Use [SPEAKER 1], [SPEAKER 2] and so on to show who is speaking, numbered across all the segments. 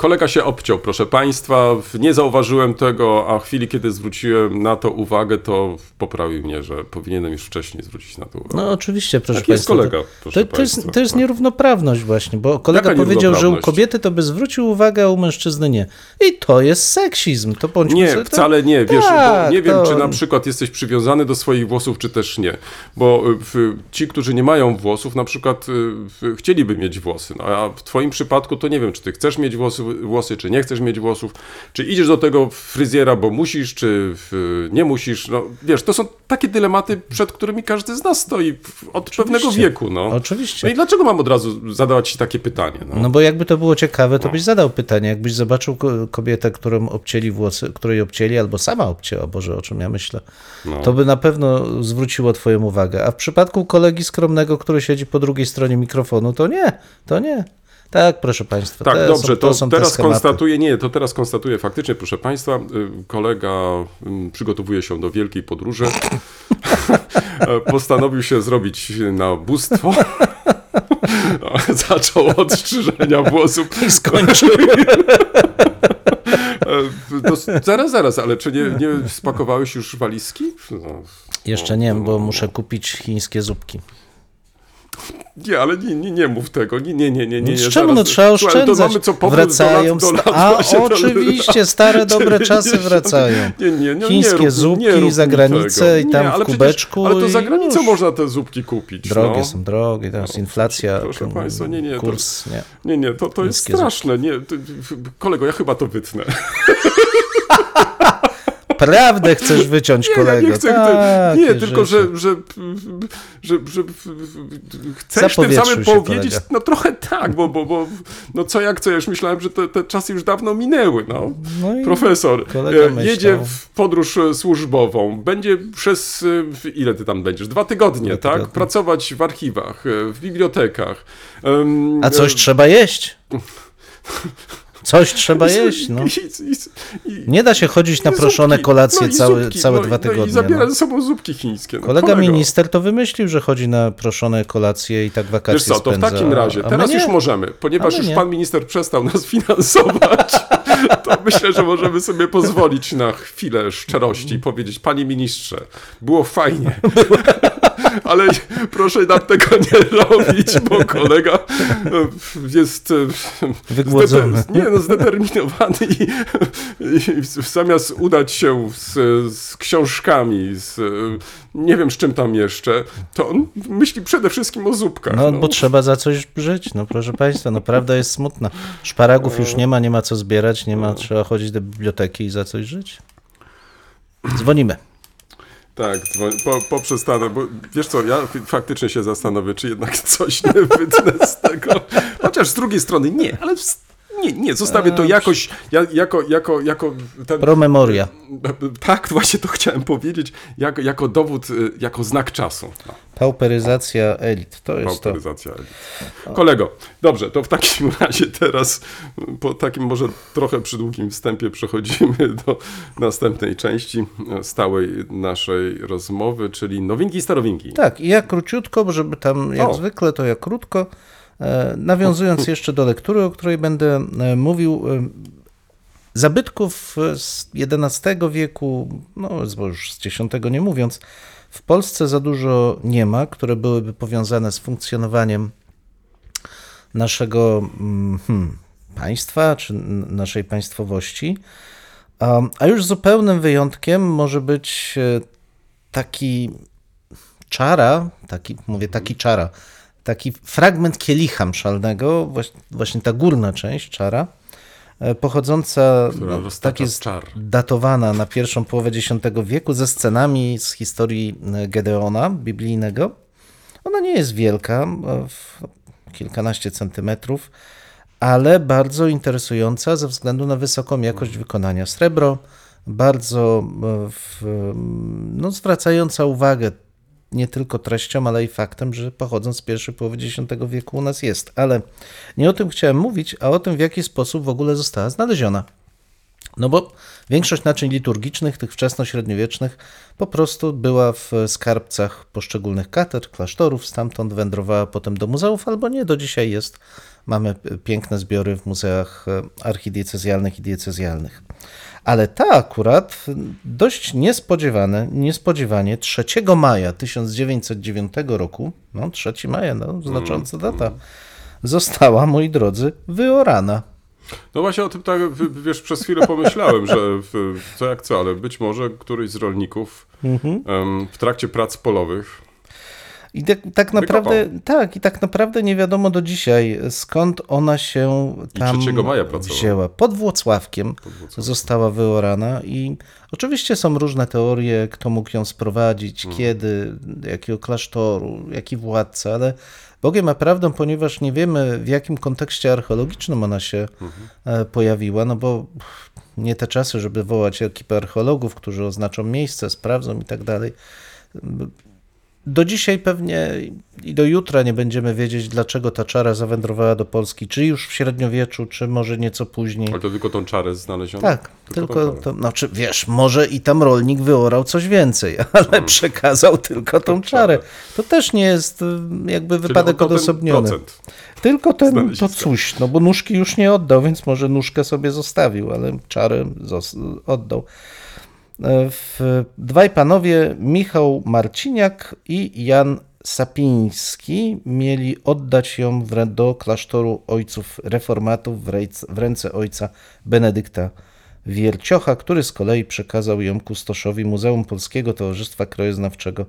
[SPEAKER 1] Kolega się obciął, proszę Państwa. Nie zauważyłem tego, a w chwili, kiedy zwróciłem na to uwagę, to poprawił mnie, że powinienem już wcześniej zwrócić na to uwagę.
[SPEAKER 2] No oczywiście, proszę
[SPEAKER 1] jest
[SPEAKER 2] Państwa.
[SPEAKER 1] kolega,
[SPEAKER 2] to,
[SPEAKER 1] proszę
[SPEAKER 2] to, to, jest, to jest nierównoprawność właśnie, bo kolega powiedział, że u kobiety to by zwrócił uwagę, a u mężczyzny nie. I to jest seksizm. To bądźmy
[SPEAKER 1] Nie,
[SPEAKER 2] to-
[SPEAKER 1] wcale nie. Wiesz,
[SPEAKER 2] Tak,
[SPEAKER 1] nie wiem,
[SPEAKER 2] to-
[SPEAKER 1] czy na przykład jesteś przywiązany do swoich włosów, czy też nie. Bo y, ci, którzy nie mają włosów, na przykład y, chcieliby mieć włosy. No, a w twoim przypadku to nie wiem, czy ty chcesz mieć włosy, włosy, czy nie chcesz mieć włosów. Czy idziesz do tego fryzjera, bo musisz, czy nie musisz. No, wiesz, to są takie dylematy, przed którymi każdy z nas stoi od pewnego wieku. No.
[SPEAKER 2] Oczywiście.
[SPEAKER 1] No i dlaczego mam od razu zadawać ci takie pytanie? No?
[SPEAKER 2] No bo jakby to było ciekawe, to byś zadał pytanie. Jakbyś zobaczył ko- kobietę, którą obcięli włosy, której obcięli, albo sama obcięła, Boże, o czym ja myślę,
[SPEAKER 1] No.
[SPEAKER 2] to by na pewno zwróciło twoją uwagę. A w przypadku kolegi skromnego, który siedzi po drugiej stronie mikrofonu, to nie, to nie. Tak, proszę Państwa.
[SPEAKER 1] Tak, dobrze,
[SPEAKER 2] są,
[SPEAKER 1] to,
[SPEAKER 2] są te
[SPEAKER 1] teraz konstatuję, nie, to teraz konstatuję faktycznie, proszę Państwa, y, kolega y, przygotowuje się do wielkiej podróży, postanowił się zrobić na bóstwo, No, zaczął od strzyżenia włosów.
[SPEAKER 2] I skończył.
[SPEAKER 1] E, To, zaraz, zaraz, ale czy nie, nie spakowałeś już walizki? No,
[SPEAKER 2] Jeszcze nie, bo muszę kupić chińskie zupki.
[SPEAKER 1] Nie, ale nie, nie, nie mów tego, nie, nie, nie, nie. nie,
[SPEAKER 2] Z czemu? No trzeba
[SPEAKER 1] Słuchaj, to
[SPEAKER 2] oszczędzać.
[SPEAKER 1] mamy co powrót
[SPEAKER 2] wracają.
[SPEAKER 1] do lat, do lat
[SPEAKER 2] A oczywiście, stare dobre czasy
[SPEAKER 1] 90.
[SPEAKER 2] wracają.
[SPEAKER 1] Nie, nie, nie,
[SPEAKER 2] Chińskie
[SPEAKER 1] nie
[SPEAKER 2] zupki
[SPEAKER 1] nie
[SPEAKER 2] za granicę i tam
[SPEAKER 1] nie,
[SPEAKER 2] w
[SPEAKER 1] ale przecież-
[SPEAKER 2] kubeczku
[SPEAKER 1] Ale to za granicą można te zupki kupić.
[SPEAKER 2] Drogie
[SPEAKER 1] no.
[SPEAKER 2] są, drogie, teraz inflacja,
[SPEAKER 1] proszę
[SPEAKER 2] ten
[SPEAKER 1] państwa, nie, nie, to-
[SPEAKER 2] kurs, nie.
[SPEAKER 1] Nie, nie, to, to jest straszne. Nie, to, kolego, ja chyba to wytnę.
[SPEAKER 2] Prawdę chcesz wyciąć,
[SPEAKER 1] Nie,
[SPEAKER 2] kolego.
[SPEAKER 1] ja nie chcę.
[SPEAKER 2] Tak,
[SPEAKER 1] nie, tylko że, że, że, że, chcesz tym samym powiedzieć,
[SPEAKER 2] kolega.
[SPEAKER 1] no trochę tak, bo, bo, bo no co jak co, ja już myślałem, że te, te czasy już dawno minęły, no.
[SPEAKER 2] No
[SPEAKER 1] Profesor e, jedzie w podróż e, służbową, będzie przez, e, ile ty tam będziesz, dwa tygodnie, tak?
[SPEAKER 2] tygodnie.
[SPEAKER 1] Pracować w archiwach, w bibliotekach.
[SPEAKER 2] A coś trzeba jeść. Coś trzeba
[SPEAKER 1] i-
[SPEAKER 2] jeść, no.
[SPEAKER 1] i- i- i-
[SPEAKER 2] Nie da się chodzić na
[SPEAKER 1] i
[SPEAKER 2] proszone kolacje
[SPEAKER 1] No i
[SPEAKER 2] całe,
[SPEAKER 1] zupki,
[SPEAKER 2] całe
[SPEAKER 1] no i-
[SPEAKER 2] dwa
[SPEAKER 1] No i
[SPEAKER 2] tygodnie.
[SPEAKER 1] zabiera
[SPEAKER 2] No.
[SPEAKER 1] ze sobą zupki chińskie. No,
[SPEAKER 2] Kolega
[SPEAKER 1] kolego.
[SPEAKER 2] minister to wymyślił, że chodzi na proszone kolacje i tak wakacje
[SPEAKER 1] Wiesz co, to w
[SPEAKER 2] spędza,
[SPEAKER 1] takim razie, teraz już możemy, ponieważ już pan minister przestał nas finansować, to myślę, że możemy sobie pozwolić na chwilę szczerości i powiedzieć, panie ministrze, było fajnie, ale proszę nam tego nie robić, bo kolega e, jest e,
[SPEAKER 2] Wygłodzony.
[SPEAKER 1] nie, no, zdeterminowany i, i zamiast udać się z, z książkami, z nie wiem z czym tam jeszcze, to on myśli przede wszystkim o zupkach.
[SPEAKER 2] No, bo trzeba za coś żyć, no proszę Państwa, no prawda jest smutna. Szparagów już nie ma, nie ma co zbierać, nie ma, trzeba chodzić do biblioteki i za coś żyć. Dzwonimy.
[SPEAKER 1] Tak, po, poprzestanę, bo wiesz co, ja faktycznie się zastanowię, czy jednak coś nie wytnę z tego. Chociaż z drugiej strony nie, ale nie, nie, zostawię to jakoś, ja, jako, jako, jako ten,
[SPEAKER 2] Promemoria.
[SPEAKER 1] tak, właśnie to chciałem powiedzieć, jako, jako dowód, y, jako znak czasu. No,
[SPEAKER 2] Pauperyzacja elit, to jest to.
[SPEAKER 1] Pauperyzacja elit. Kolego, dobrze, to w takim razie teraz, po takim może trochę przydługim wstępie przechodzimy do następnej części y, stałej naszej rozmowy, czyli nowinki i starowinki.
[SPEAKER 2] Tak, i ja króciutko, żeby tam jak
[SPEAKER 1] O.
[SPEAKER 2] zwykle, to ja krótko. E, Nawiązując jeszcze do lektury, o której będę e, mówił, e, zabytków z XI wieku, no już z X nie mówiąc, w Polsce za dużo nie ma, które byłyby powiązane z funkcjonowaniem naszego mm, hmm, państwa czy naszej państwowości. A, już zupełnym wyjątkiem może być taki czara, taki, mówię taki czara, taki fragment kielicha mszalnego, właśnie ta górna część czara, e, pochodząca, no, tak jest
[SPEAKER 1] czar.
[SPEAKER 2] datowana na pierwszą połowę X wieku ze scenami z historii e, Gedeona biblijnego. Ona nie jest wielka, e, kilkanaście centymetrów, ale bardzo interesująca ze względu na wysoką jakość wykonania. Srebro, bardzo w, no, zwracająca uwagę nie tylko treścią, ale i faktem, że pochodząc z pierwszej połowy X wieku u nas jest. Ale nie o tym chciałem mówić, a o tym, w jaki sposób w ogóle została znaleziona. No bo większość naczyń liturgicznych, tych wczesnośredniowiecznych, po prostu była w skarbcach poszczególnych katedr, klasztorów, stamtąd wędrowała potem do muzeów, albo nie, do dzisiaj jest. Mamy piękne zbiory w muzeach e, archidiecezjalnych i diecezjalnych. Ale ta akurat dość niespodziewane, niespodziewanie 3 maja 1909 roku, no 3 maja, no znacząca data, została, moi drodzy, wyorana.
[SPEAKER 1] No właśnie o tym tak, wiesz, przez chwilę pomyślałem, że w, co jak co, ale być może któryś z rolników
[SPEAKER 2] Mhm.
[SPEAKER 1] w trakcie prac polowych
[SPEAKER 2] I tak, tak naprawdę, tak, i tak naprawdę nie wiadomo do dzisiaj, skąd ona się tam
[SPEAKER 1] 3 maja pracowała.
[SPEAKER 2] wzięła. Pod Włocławkiem
[SPEAKER 1] Włocławkiem.
[SPEAKER 2] została wyorana i oczywiście są różne teorie, kto mógł ją sprowadzić,
[SPEAKER 1] Mhm.
[SPEAKER 2] kiedy, jakiego klasztoru, jaki władca, ale Bogiem a prawdą, ponieważ nie wiemy w jakim kontekście archeologicznym ona się e, pojawiła, no bo nie te czasy, żeby wołać ekipę archeologów, którzy oznaczą miejsce, sprawdzą i tak dalej. Do dzisiaj pewnie i do jutra nie będziemy wiedzieć, dlaczego ta czara zawędrowała do Polski, czy już w średniowieczu, czy może nieco później.
[SPEAKER 1] Ale to tylko tą czarę znaleziono?
[SPEAKER 2] Tak, tylko
[SPEAKER 1] czarę.
[SPEAKER 2] to, znaczy wiesz, może i tam rolnik wyorał coś więcej, ale przekazał tylko tą czarę. To też nie jest y, jakby
[SPEAKER 1] Czyli
[SPEAKER 2] wypadek
[SPEAKER 1] ten
[SPEAKER 2] odosobniony. Tylko ten, to coś, no bo nóżki już nie oddał, więc może nóżkę sobie zostawił, ale czarę oddał. E, W, dwaj panowie, Michał Marciniak i Jan Sapiński, mieli oddać ją w, do klasztoru ojców reformatów w, rejc, w ręce ojca Benedykta Wierciocha, który z kolei przekazał ją kustoszowi Muzeum Polskiego Towarzystwa Krajoznawczego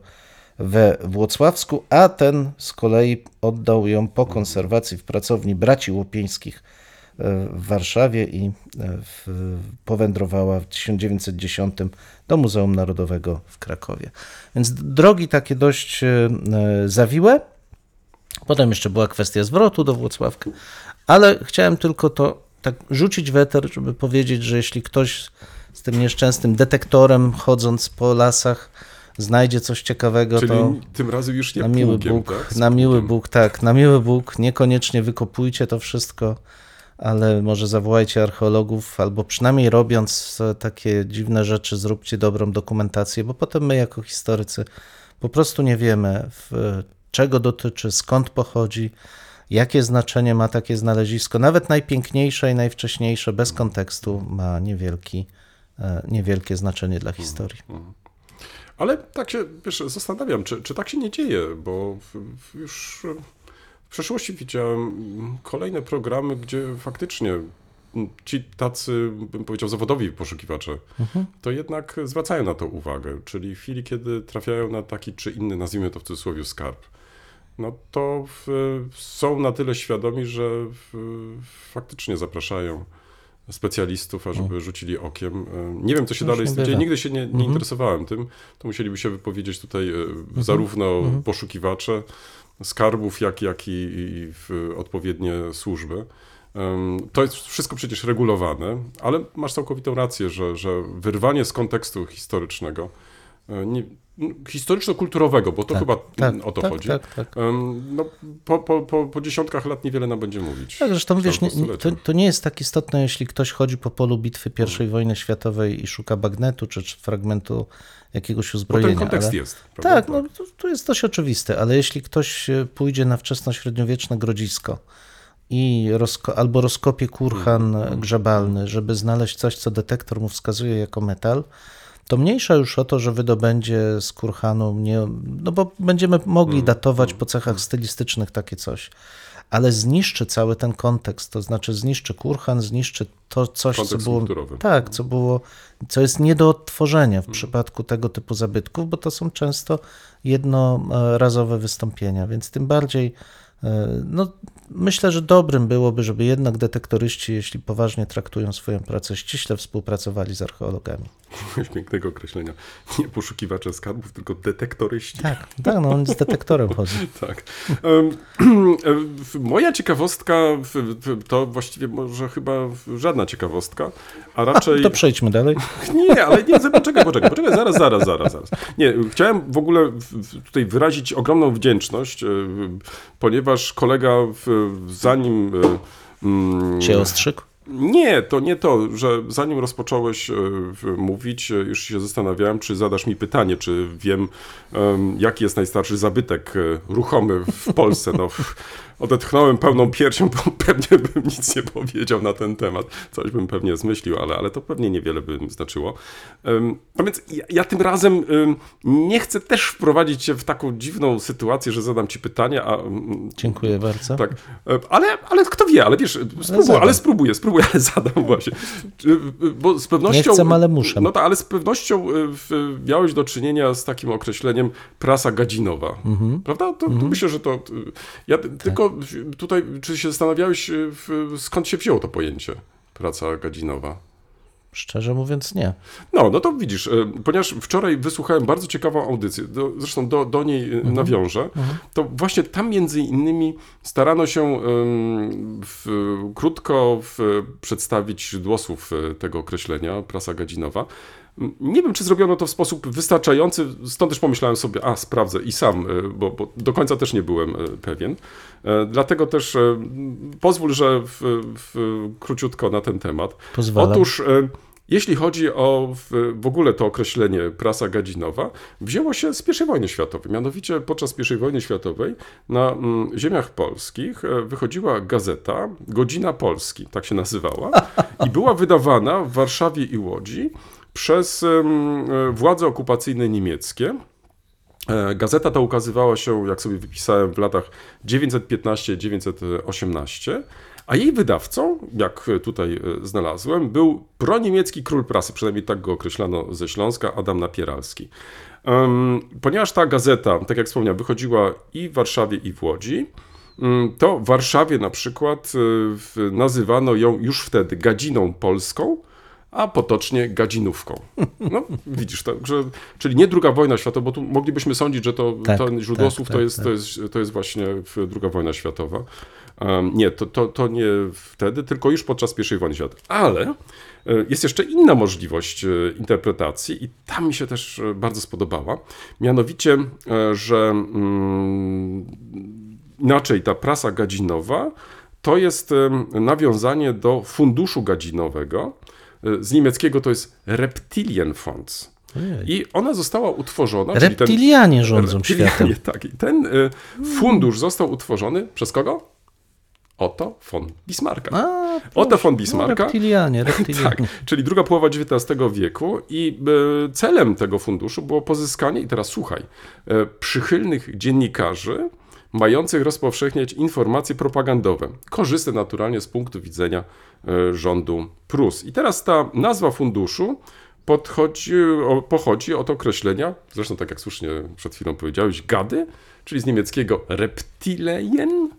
[SPEAKER 2] we Włocławsku, a ten z kolei oddał ją po konserwacji w pracowni braci Łopieńskich w Warszawie i e, w, powędrowała w 1910 do Muzeum Narodowego w Krakowie. Więc drogi takie dość e, zawiłe. Potem jeszcze była kwestia zwrotu do Włocławka, ale chciałem tylko to tak rzucić weter, żeby powiedzieć, że jeśli ktoś z tym nieszczęsnym detektorem chodząc po lasach znajdzie coś ciekawego,
[SPEAKER 1] Czyli
[SPEAKER 2] to
[SPEAKER 1] tym razem już nie
[SPEAKER 2] na miły Bóg,
[SPEAKER 1] tak?
[SPEAKER 2] Na miły. Bóg, tak, na miły Bóg, niekoniecznie wykopujcie to wszystko, ale może zawołajcie archeologów, albo przynajmniej robiąc takie dziwne rzeczy, zróbcie dobrą dokumentację, bo potem my jako historycy po prostu nie wiemy, czego dotyczy, skąd pochodzi, jakie znaczenie ma takie znalezisko. Nawet najpiękniejsze i najwcześniejsze, bez kontekstu, ma niewielki, e, niewielkie znaczenie dla historii.
[SPEAKER 1] Ale tak się, wiesz, zastanawiam, czy, czy tak się nie dzieje, bo już w przeszłości widziałem mm, kolejne programy, gdzie faktycznie mm, ci tacy, bym powiedział, zawodowi poszukiwacze, to jednak zwracają na to uwagę. Czyli w chwili, kiedy trafiają na taki czy inny, nazwijmy to w cudzysłowie, skarb, no to w, są na tyle świadomi, że w, faktycznie zapraszają specjalistów, ażeby rzucili okiem. E, Nie wiem, co się dalej z tym dzieje. Nigdy się nie, nie interesowałem tym. To musieliby się wypowiedzieć tutaj e, zarówno poszukiwacze skarbów, jak, jak i, i odpowiednie służby. To jest wszystko przecież regulowane, ale masz całkowitą rację, że, że wyrwanie z kontekstu historycznego, nie, historyczno-kulturowego, bo to chyba
[SPEAKER 2] tak,
[SPEAKER 1] o to
[SPEAKER 2] tak,
[SPEAKER 1] chodzi.
[SPEAKER 2] tak, tak.
[SPEAKER 1] No, po, po, po, po dziesiątkach lat niewiele nam będzie mówić.
[SPEAKER 2] Tak, zresztą wiesz, nie, to, to nie jest tak istotne, jeśli ktoś chodzi po polu bitwy I
[SPEAKER 1] Mm.
[SPEAKER 2] wojny światowej i szuka bagnetu czy, czy fragmentu jakiegoś
[SPEAKER 1] Bo ten
[SPEAKER 2] uzbrojenia.
[SPEAKER 1] kontekst
[SPEAKER 2] ale...
[SPEAKER 1] jest. prawda?
[SPEAKER 2] Tak, no to, to jest dość oczywiste, ale jeśli ktoś e, pójdzie na wczesnośredniowieczne grodzisko i rozko- albo rozkopie kurhan
[SPEAKER 1] Mhm.
[SPEAKER 2] e, grzebalny, żeby znaleźć coś, co detektor mu wskazuje jako metal, to mniejsza już o to, że wydobędzie z kurhanu, nie, no bo będziemy mogli
[SPEAKER 1] Mhm.
[SPEAKER 2] datować po cechach stylistycznych takie coś. ale zniszczy cały ten kontekst, to znaczy zniszczy kurhan, zniszczy to coś, co było,
[SPEAKER 1] kulturowy.
[SPEAKER 2] tak, co było, co jest nie do odtworzenia w przypadku tego typu zabytków, bo to są często jednorazowe wystąpienia, więc tym bardziej e, no, myślę, że dobrym byłoby, żeby jednak detektoryści, jeśli poważnie traktują swoją pracę, ściśle współpracowali z archeologami.
[SPEAKER 1] Pięknego określenia. Nie poszukiwacze skarbów, tylko detektoryści.
[SPEAKER 2] Tak, tak, no on z detektorem chodzi.
[SPEAKER 1] Tak. Moja ciekawostka to właściwie może chyba żadna ciekawostka, a raczej...
[SPEAKER 2] To przejdźmy dalej.
[SPEAKER 1] Nie, ale nie, poczekaj, poczekaj, poczekaj, zaraz, zaraz, zaraz, zaraz. Nie, chciałem w ogóle tutaj wyrazić ogromną wdzięczność, ponieważ kolega zanim...
[SPEAKER 2] Cię ostrzygł?
[SPEAKER 1] Nie, to nie to, że zanim rozpocząłeś e, mówić, e, już się zastanawiałem, czy zadasz mi pytanie, czy wiem, em, jaki jest najstarszy zabytek e, ruchomy w Polsce. No, odetchnąłem pełną piersią, bo pewnie bym nic nie powiedział na ten temat. Coś bym pewnie zmyślił, ale, ale to pewnie niewiele by znaczyło. No więc ja, ja tym razem em, nie chcę też wprowadzić cię w taką dziwną sytuację, że zadam ci pytanie, a mm,
[SPEAKER 2] Dziękuję bardzo.
[SPEAKER 1] tak, E, ale, ale kto wie, ale wiesz, spróbuję,
[SPEAKER 2] zadam.
[SPEAKER 1] ale spróbuję, spróbuję, ale zadam właśnie. Bo z pewnością...
[SPEAKER 2] Nie chcę, ale muszę.
[SPEAKER 1] No tak, ale z pewnością e, miałeś do czynienia z takim określeniem prasa gadzinowa,
[SPEAKER 2] Mhm.
[SPEAKER 1] prawda? To, to myślę, że to... to- Ja t- tylko tutaj, czy się zastanawiałeś, w, skąd się wzięło to pojęcie praca gadzinowa?
[SPEAKER 2] Szczerze mówiąc, nie.
[SPEAKER 1] No, no to widzisz, e, ponieważ wczoraj wysłuchałem bardzo ciekawą audycję, do, zresztą do, do niej e, nawiążę, to właśnie tam między innymi starano się w, krótko w, przedstawić źródło słów tego określenia, prasa gadzinowa. Nie wiem, czy zrobiono to w sposób wystarczający, stąd też pomyślałem sobie, a sprawdzę i sam, e, bo, bo do końca też nie byłem e, pewien. E, Dlatego też pozwól, że w, w, króciutko na ten temat.
[SPEAKER 2] Pozwalam.
[SPEAKER 1] Otóż, jeśli chodzi o w, ogóle to określenie prasa gadzinowa, wzięło się z I wojny światowej. Mianowicie podczas I wojny światowej na mm, ziemiach polskich wychodziła gazeta Godzina Polski, tak się nazywała, i była wydawana w Warszawie i Łodzi przez e, władze okupacyjne niemieckie. E, Gazeta ta ukazywała się, jak sobie wypisałem, w latach 915-918, a jej wydawcą, jak tutaj e, znalazłem, był proniemiecki król prasy, przynajmniej tak go określano ze Śląska, Adam Napieralski. Ponieważ ta gazeta, tak jak wspomniałem, wychodziła i w Warszawie, i w Łodzi, mm, to w Warszawie na przykład nazywano ją już wtedy Gadziną Polską, a potocznie gadzinówką. No, widzisz, że, czyli nie druga wojna światowa, bo tu moglibyśmy sądzić, że to,
[SPEAKER 2] Tak,
[SPEAKER 1] to źródło
[SPEAKER 2] tak,
[SPEAKER 1] słów to,
[SPEAKER 2] tak,
[SPEAKER 1] jest,
[SPEAKER 2] tak.
[SPEAKER 1] To, jest, to jest właśnie druga wojna światowa. Um, nie, to, to, to nie wtedy, tylko już podczas I wojny światowej. Ale e, jest jeszcze inna możliwość e, interpretacji i ta mi się też e, bardzo spodobała. Mianowicie, że mm, inaczej ta prasa gadzinowa to jest nawiązanie do funduszu gadzinowego. Z niemieckiego to jest Reptilienfonds. I ona została utworzona. czyli ten-
[SPEAKER 2] Reptilianie rządzą
[SPEAKER 1] Reptilianie,
[SPEAKER 2] światem.
[SPEAKER 1] Tak, i ten y, fundusz został utworzony przez kogo? Otto von Bismarcka.
[SPEAKER 2] A,
[SPEAKER 1] Otto von
[SPEAKER 2] no,
[SPEAKER 1] Bismarcka.
[SPEAKER 2] reptilianie, reptilianie.
[SPEAKER 1] Tak, czyli druga połowa XIX wieku i y, celem tego funduszu było pozyskanie, i teraz słuchaj, y, przychylnych dziennikarzy mających rozpowszechniać informacje propagandowe, korzystne naturalnie z punktu widzenia y, rządu Prus. I teraz ta nazwa funduszu podchodzi, pochodzi od określenia, zresztą tak jak słusznie przed chwilą powiedziałeś, gady, czyli z niemieckiego reptileien,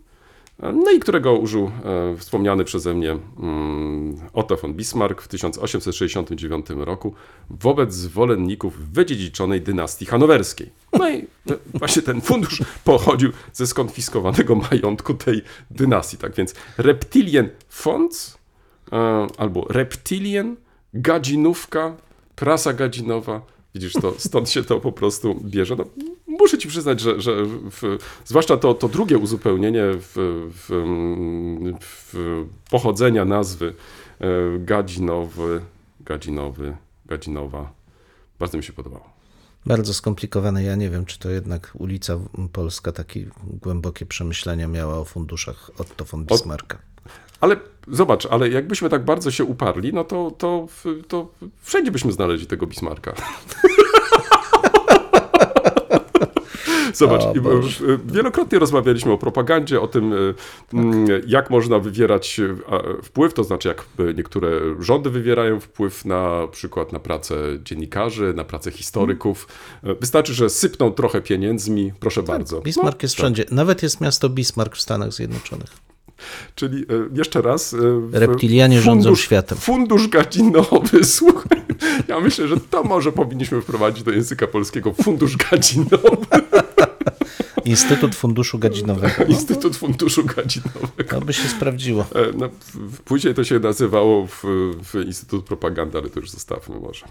[SPEAKER 1] no i którego użył e, wspomniany przeze mnie mm, Otto von Bismarck w 1869 roku wobec zwolenników wydziedziczonej dynastii hanowerskiej. No i e, właśnie ten fundusz pochodził ze skonfiskowanego majątku tej dynastii. Tak więc Reptilien Fonds e, albo Reptilien, gadzinówka, prasa gadzinowa. Widzisz, to stąd się to po prostu bierze. No, muszę ci przyznać, że, że w, zwłaszcza to, to drugie uzupełnienie w, w, w pochodzenia nazwy e, gadzinowy, gadzinowy, gadzinowa, bardzo mi się podobało.
[SPEAKER 2] Bardzo skomplikowane. Ja nie wiem, czy to jednak ulica Polska takie głębokie przemyślenia miała o funduszach Otto von Bismarcka.
[SPEAKER 1] Ale zobacz, ale jakbyśmy tak bardzo się uparli, no to, to, to wszędzie byśmy znaleźli tego Bismarcka. Zobacz,
[SPEAKER 2] O
[SPEAKER 1] i,
[SPEAKER 2] Boże.
[SPEAKER 1] e, e, wielokrotnie rozmawialiśmy o propagandzie, o tym, e, m, jak można wywierać e, wpływ, to znaczy jak e, niektóre rządy wywierają wpływ na przykład na pracę dziennikarzy, na pracę historyków. E, Wystarczy, że sypną trochę pieniędzmi, proszę bardzo.
[SPEAKER 2] Bismarck
[SPEAKER 1] No,
[SPEAKER 2] jest
[SPEAKER 1] tak.
[SPEAKER 2] wszędzie. Nawet jest miasto Bismarck w Stanach Zjednoczonych.
[SPEAKER 1] Czyli e, jeszcze raz. e,
[SPEAKER 2] Reptilianie rządzą światem.
[SPEAKER 1] Fundusz gadzinowy, słuchaj. Ja myślę, że to może powinniśmy wprowadzić do języka polskiego. Fundusz gadzinowy.
[SPEAKER 2] Instytut Funduszu Gadzinowego.
[SPEAKER 1] Instytut Funduszu Gadzinowego.
[SPEAKER 2] To by się sprawdziło.
[SPEAKER 1] E, No, później to się nazywało w, w Instytut Propagandy, ale to już zostawmy może.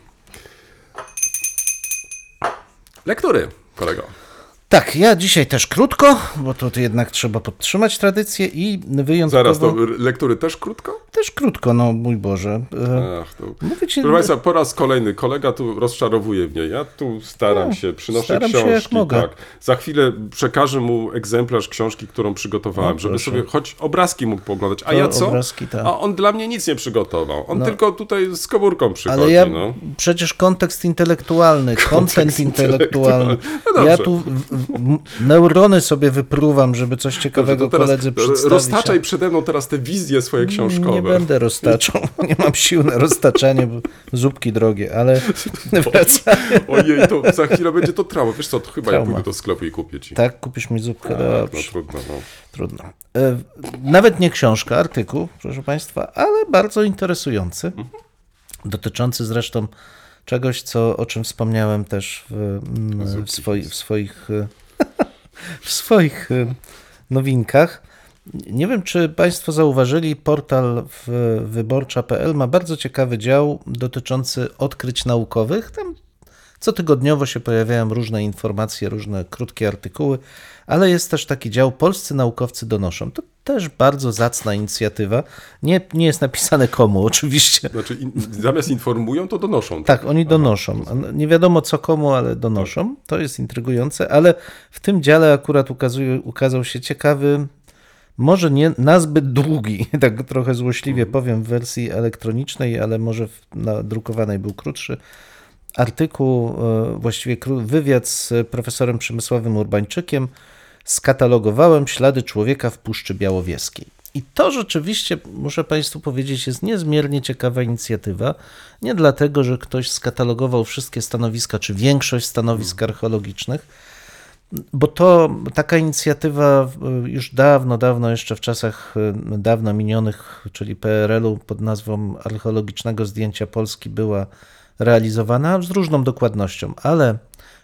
[SPEAKER 1] Lektury, kolego.
[SPEAKER 2] Tak, ja dzisiaj też krótko, bo to jednak trzeba podtrzymać tradycję i wyjątkowo...
[SPEAKER 1] Zaraz, to lektury też krótko?
[SPEAKER 2] Też krótko, no mój Boże. E,
[SPEAKER 1] Ach, to...
[SPEAKER 2] Mówię ci,
[SPEAKER 1] Proszę Państwa, po raz kolejny kolega tu rozczarowuje mnie. Ja tu staram
[SPEAKER 2] No,
[SPEAKER 1] się, przynoszę
[SPEAKER 2] staram się
[SPEAKER 1] książki.
[SPEAKER 2] jak mogę.
[SPEAKER 1] Tak. Za chwilę przekażę mu egzemplarz książki, którą przygotowałem,
[SPEAKER 2] O,
[SPEAKER 1] żeby sobie choć obrazki mógł poglądać. A
[SPEAKER 2] To
[SPEAKER 1] ja co?
[SPEAKER 2] obrazki, tak.
[SPEAKER 1] A on dla mnie nic nie przygotował. On
[SPEAKER 2] No.
[SPEAKER 1] tylko tutaj z komórką przychodzi.
[SPEAKER 2] ale ja
[SPEAKER 1] no.
[SPEAKER 2] przecież kontekst intelektualny, kontent intelektualny.
[SPEAKER 1] No
[SPEAKER 2] ja tu neurony sobie wypruwam, żeby coś ciekawego
[SPEAKER 1] teraz
[SPEAKER 2] koledzy przedstawić.
[SPEAKER 1] roztaczaj
[SPEAKER 2] a-
[SPEAKER 1] przede mną teraz te wizje swoje książkowe.
[SPEAKER 2] Nie będę roztaczał, nie mam sił na roztaczanie, bo zupki drogie, ale wracając.
[SPEAKER 1] Ojej, to za chwilę będzie to trauma. Wiesz co, to chyba ja
[SPEAKER 2] Trauma.
[SPEAKER 1] pójdę do sklepu i kupię ci.
[SPEAKER 2] Tak, kupisz mi zupkę,
[SPEAKER 1] Tak, no
[SPEAKER 2] dobrze,
[SPEAKER 1] trudno. No.
[SPEAKER 2] trudno. E, Nawet nie książka, artykuł, proszę Państwa, ale bardzo interesujący, dotyczący zresztą czegoś, co, o czym wspomniałem też w, mm, w, swoi, w swoich, w swoich e, nowinkach. Nie wiem, czy Państwo zauważyli, portal wyborcza.pl ma bardzo ciekawy dział dotyczący odkryć naukowych. Tam cotygodniowo się pojawiają różne informacje, różne krótkie artykuły, ale jest też taki dział Polscy naukowcy donoszą. To też bardzo zacna inicjatywa. Nie, nie jest napisane komu, oczywiście.
[SPEAKER 1] Znaczy, in, zamiast informują, to donoszą.
[SPEAKER 2] Tak, oni donoszą. Nie wiadomo co komu, ale donoszą. To jest intrygujące, ale w tym dziale akurat ukazuje, ukazał się ciekawy, może nie nazbyt długi, tak trochę złośliwie powiem w wersji elektronicznej, ale może w, na drukowanej był krótszy. Artykuł, e, właściwie wywiad z profesorem Przemysławem Urbańczykiem. Skatalogowałem ślady człowieka w Puszczy Białowieskiej. I to rzeczywiście, muszę Państwu powiedzieć, jest niezmiernie ciekawa inicjatywa. Nie dlatego, że ktoś skatalogował wszystkie stanowiska, czy większość stanowisk archeologicznych, bo to taka inicjatywa y, już dawno, dawno, jeszcze w czasach y, dawno minionych, czyli PRL-u pod nazwą archeologicznego zdjęcia Polski była realizowana z różną dokładnością, ale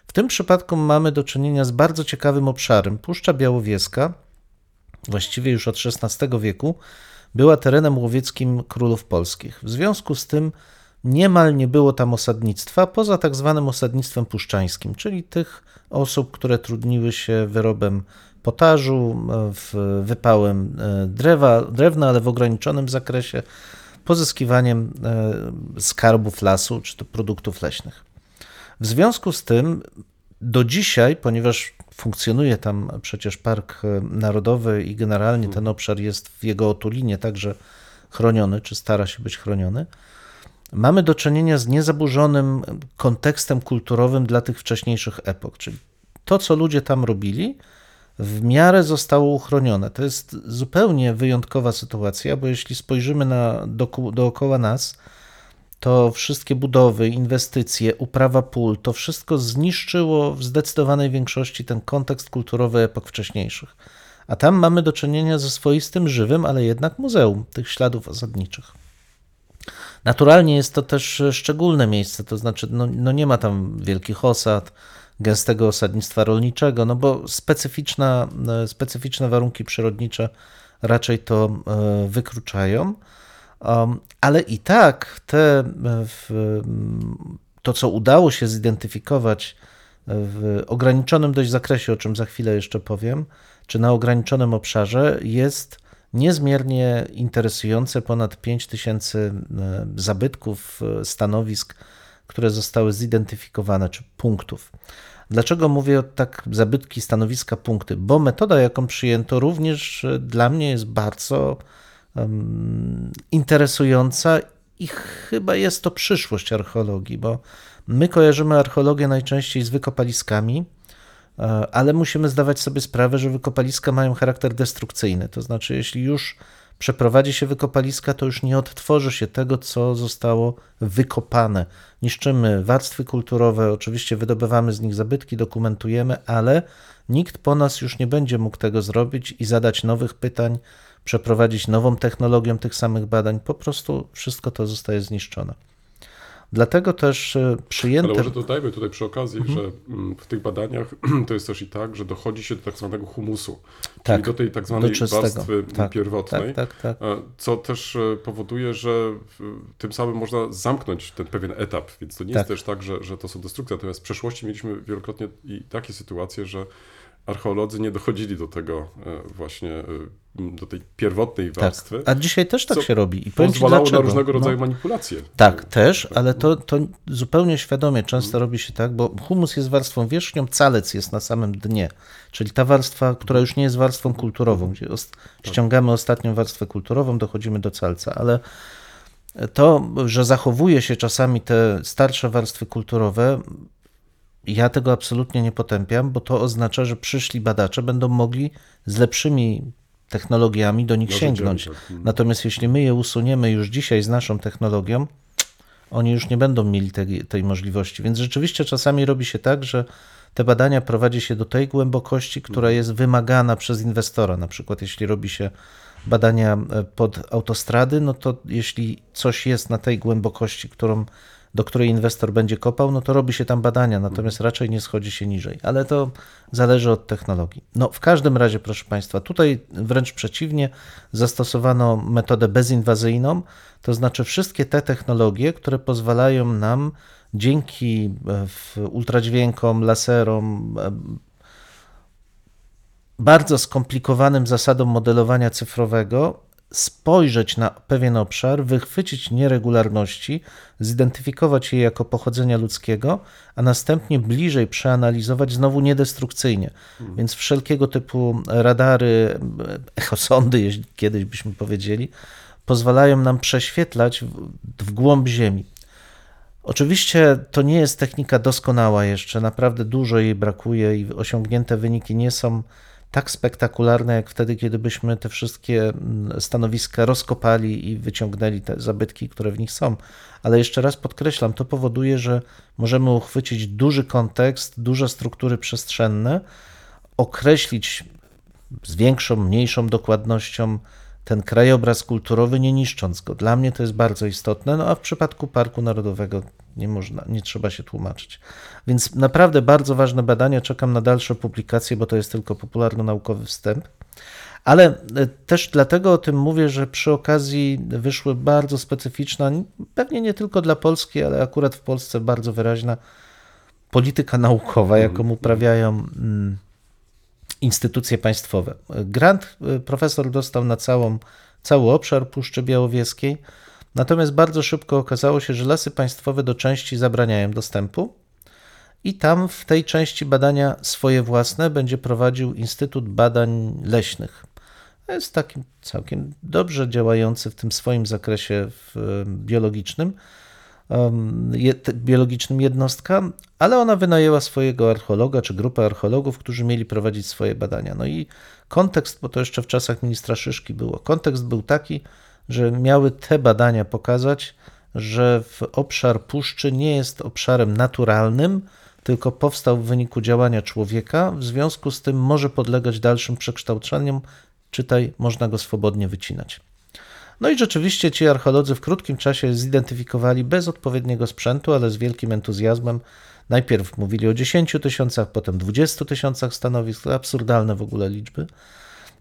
[SPEAKER 2] w tym przypadku mamy do czynienia z bardzo ciekawym obszarem. Puszcza Białowieska, właściwie już od XVI wieku, była terenem łowieckim królów polskich. W związku z tym niemal nie było tam osadnictwa, poza tak zwanym osadnictwem puszczańskim, czyli tych osób, które trudniły się wyrobem potażu, wypałem e, drewa, drewna, ale w ograniczonym zakresie, pozyskiwaniem e, skarbów lasu czy to produktów leśnych. W związku z tym do dzisiaj, ponieważ funkcjonuje tam przecież Park Narodowy i generalnie ten obszar jest w jego otulinie także chroniony, czy stara się być chroniony, mamy do czynienia z niezaburzonym kontekstem kulturowym dla tych wcześniejszych epok. Czyli to, co ludzie tam robili, w miarę zostało uchronione. To jest zupełnie wyjątkowa sytuacja, bo jeśli spojrzymy na dookoła nas, to wszystkie budowy, inwestycje, uprawa pól, to wszystko zniszczyło w zdecydowanej większości ten kontekst kulturowy epok wcześniejszych. A tam mamy do czynienia ze swoistym żywym, ale jednak muzeum tych śladów osadniczych. Naturalnie jest to też szczególne miejsce, to znaczy no, no nie ma tam wielkich osad, gęstego osadnictwa rolniczego, no bo specyficzna, e, specyficzne warunki przyrodnicze raczej to e, wykluczają. Ale i tak te, e, w, m, to, co udało się zidentyfikować w ograniczonym dość zakresie, o czym za chwilę jeszcze powiem, czy na ograniczonym obszarze, jest niezmiernie interesujące. Ponad 5 tysięcy e, zabytków, stanowisk, które zostały zidentyfikowane, czy punktów. Dlaczego mówię o tak zabytki, stanowiska, punkty? Bo metoda, jaką przyjęto, również e, dla mnie jest bardzo um, interesująca i chyba jest to przyszłość archeologii, bo my kojarzymy archeologię najczęściej z wykopaliskami, E, Ale musimy zdawać sobie sprawę, że wykopaliska mają charakter destrukcyjny. To znaczy, jeśli już przeprowadzi się wykopaliska, to już nie odtworzy się tego, co zostało wykopane. Niszczymy warstwy kulturowe, oczywiście wydobywamy z nich zabytki, dokumentujemy, ale nikt po nas już nie będzie mógł tego zrobić i zadać nowych pytań, przeprowadzić nową technologią tych samych badań. Po prostu wszystko to zostaje zniszczone. Dlatego też e, przyjęte.
[SPEAKER 1] Ale może dodajmy tutaj przy okazji, że mm, w tych badaniach to jest też i tak, że dochodzi się do tak zwanego humusu,
[SPEAKER 2] Tak,
[SPEAKER 1] czyli do tej tak zwanej warstwy
[SPEAKER 2] Tak,
[SPEAKER 1] pierwotnej,
[SPEAKER 2] tak, tak, tak.
[SPEAKER 1] e, co też e, powoduje, że tym samym można zamknąć ten pewien etap, więc to nie
[SPEAKER 2] Tak.
[SPEAKER 1] jest też tak, że, że to są destrukcje, natomiast w przeszłości mieliśmy wielokrotnie i takie sytuacje, że archeolodzy nie dochodzili do tego e, właśnie, e, do tej pierwotnej
[SPEAKER 2] Tak.
[SPEAKER 1] warstwy,
[SPEAKER 2] A dzisiaj też tak się robi. I ci
[SPEAKER 1] pozwalało
[SPEAKER 2] dlaczego.
[SPEAKER 1] na różnego
[SPEAKER 2] No.
[SPEAKER 1] rodzaju manipulacje.
[SPEAKER 2] Tak, też, ale to, to zupełnie świadomie często robi się tak, bo humus jest warstwą wierzchnią, calec jest na samym dnie, czyli ta warstwa, która już nie jest warstwą kulturową, gdzie os- ściągamy ostatnią warstwę kulturową, dochodzimy do calca, ale to, że zachowuje się czasami te starsze warstwy kulturowe, ja tego absolutnie nie potępiam, bo to oznacza, że przyszli badacze będą mogli z lepszymi technologiami do nich
[SPEAKER 1] Narzędziami,
[SPEAKER 2] sięgnąć.
[SPEAKER 1] Mhm.
[SPEAKER 2] Natomiast jeśli my je usuniemy już dzisiaj z naszą technologią, oni już nie będą mieli tej, tej możliwości. Więc rzeczywiście czasami robi się tak, że te badania prowadzi się do tej głębokości, która jest wymagana przez inwestora. Na przykład jeśli robi się badania e, pod autostrady, no to jeśli coś jest na tej głębokości, którą, do której inwestor będzie kopał, no to robi się tam badania, natomiast raczej nie schodzi się niżej. Ale to zależy od technologii. No w każdym razie, proszę Państwa, tutaj wręcz przeciwnie, zastosowano metodę bezinwazyjną, to znaczy wszystkie te technologie, które pozwalają nam dzięki e, ultradźwiękom, laserom, e, bardzo skomplikowanym zasadom modelowania cyfrowego spojrzeć na pewien obszar, wychwycić nieregularności, zidentyfikować je jako pochodzenia ludzkiego, a następnie bliżej przeanalizować znowu niedestrukcyjnie. Więc wszelkiego typu radary, echosondy, jeśli kiedyś byśmy powiedzieli, pozwalają nam prześwietlać w, w głąb Ziemi. Oczywiście to nie jest technika doskonała jeszcze, naprawdę dużo jej brakuje i osiągnięte wyniki nie są tak spektakularne, jak wtedy, kiedy byśmy te wszystkie mm, stanowiska rozkopali i wyciągnęli te zabytki, które w nich są. Ale jeszcze raz podkreślam, to powoduje, że możemy uchwycić duży kontekst, duże struktury przestrzenne, określić z większą, mniejszą dokładnością ten krajobraz kulturowy, nie niszcząc go. Dla mnie to jest bardzo istotne, no a w przypadku Parku Narodowego nie można, nie trzeba się tłumaczyć. Więc naprawdę bardzo ważne badania, czekam na dalsze publikacje, bo to jest tylko popularno-naukowy wstęp. Ale e, też dlatego o tym mówię, że przy okazji wyszły bardzo specyficzna, pewnie nie tylko dla Polski, ale akurat w Polsce bardzo wyraźna polityka naukowa, jaką uprawiają mm, instytucje państwowe. Grant y, profesor dostał na całą, cały obszar Puszczy Białowieskiej, natomiast bardzo szybko okazało się, że lasy państwowe do części zabraniają dostępu i tam w tej części badania swoje własne będzie prowadził Instytut Badań Leśnych. Jest taki całkiem dobrze działający w tym swoim zakresie y, biologicznym, biologicznym jednostka, ale ona wynajęła swojego archeologa czy grupę archeologów, którzy mieli prowadzić swoje badania. No i kontekst, bo to jeszcze w czasach ministra Szyszki było, kontekst był taki, że miały te badania pokazać, że w obszar puszczy nie jest obszarem naturalnym, tylko powstał w wyniku działania człowieka, w związku z tym może podlegać dalszym przekształceniom, czytaj, można go swobodnie wycinać. No i rzeczywiście ci archeolodzy w krótkim czasie zidentyfikowali bez odpowiedniego sprzętu, ale z wielkim entuzjazmem. Najpierw mówili o 10 tysiącach, potem 20 tysiącach stanowisk, absurdalne w ogóle liczby.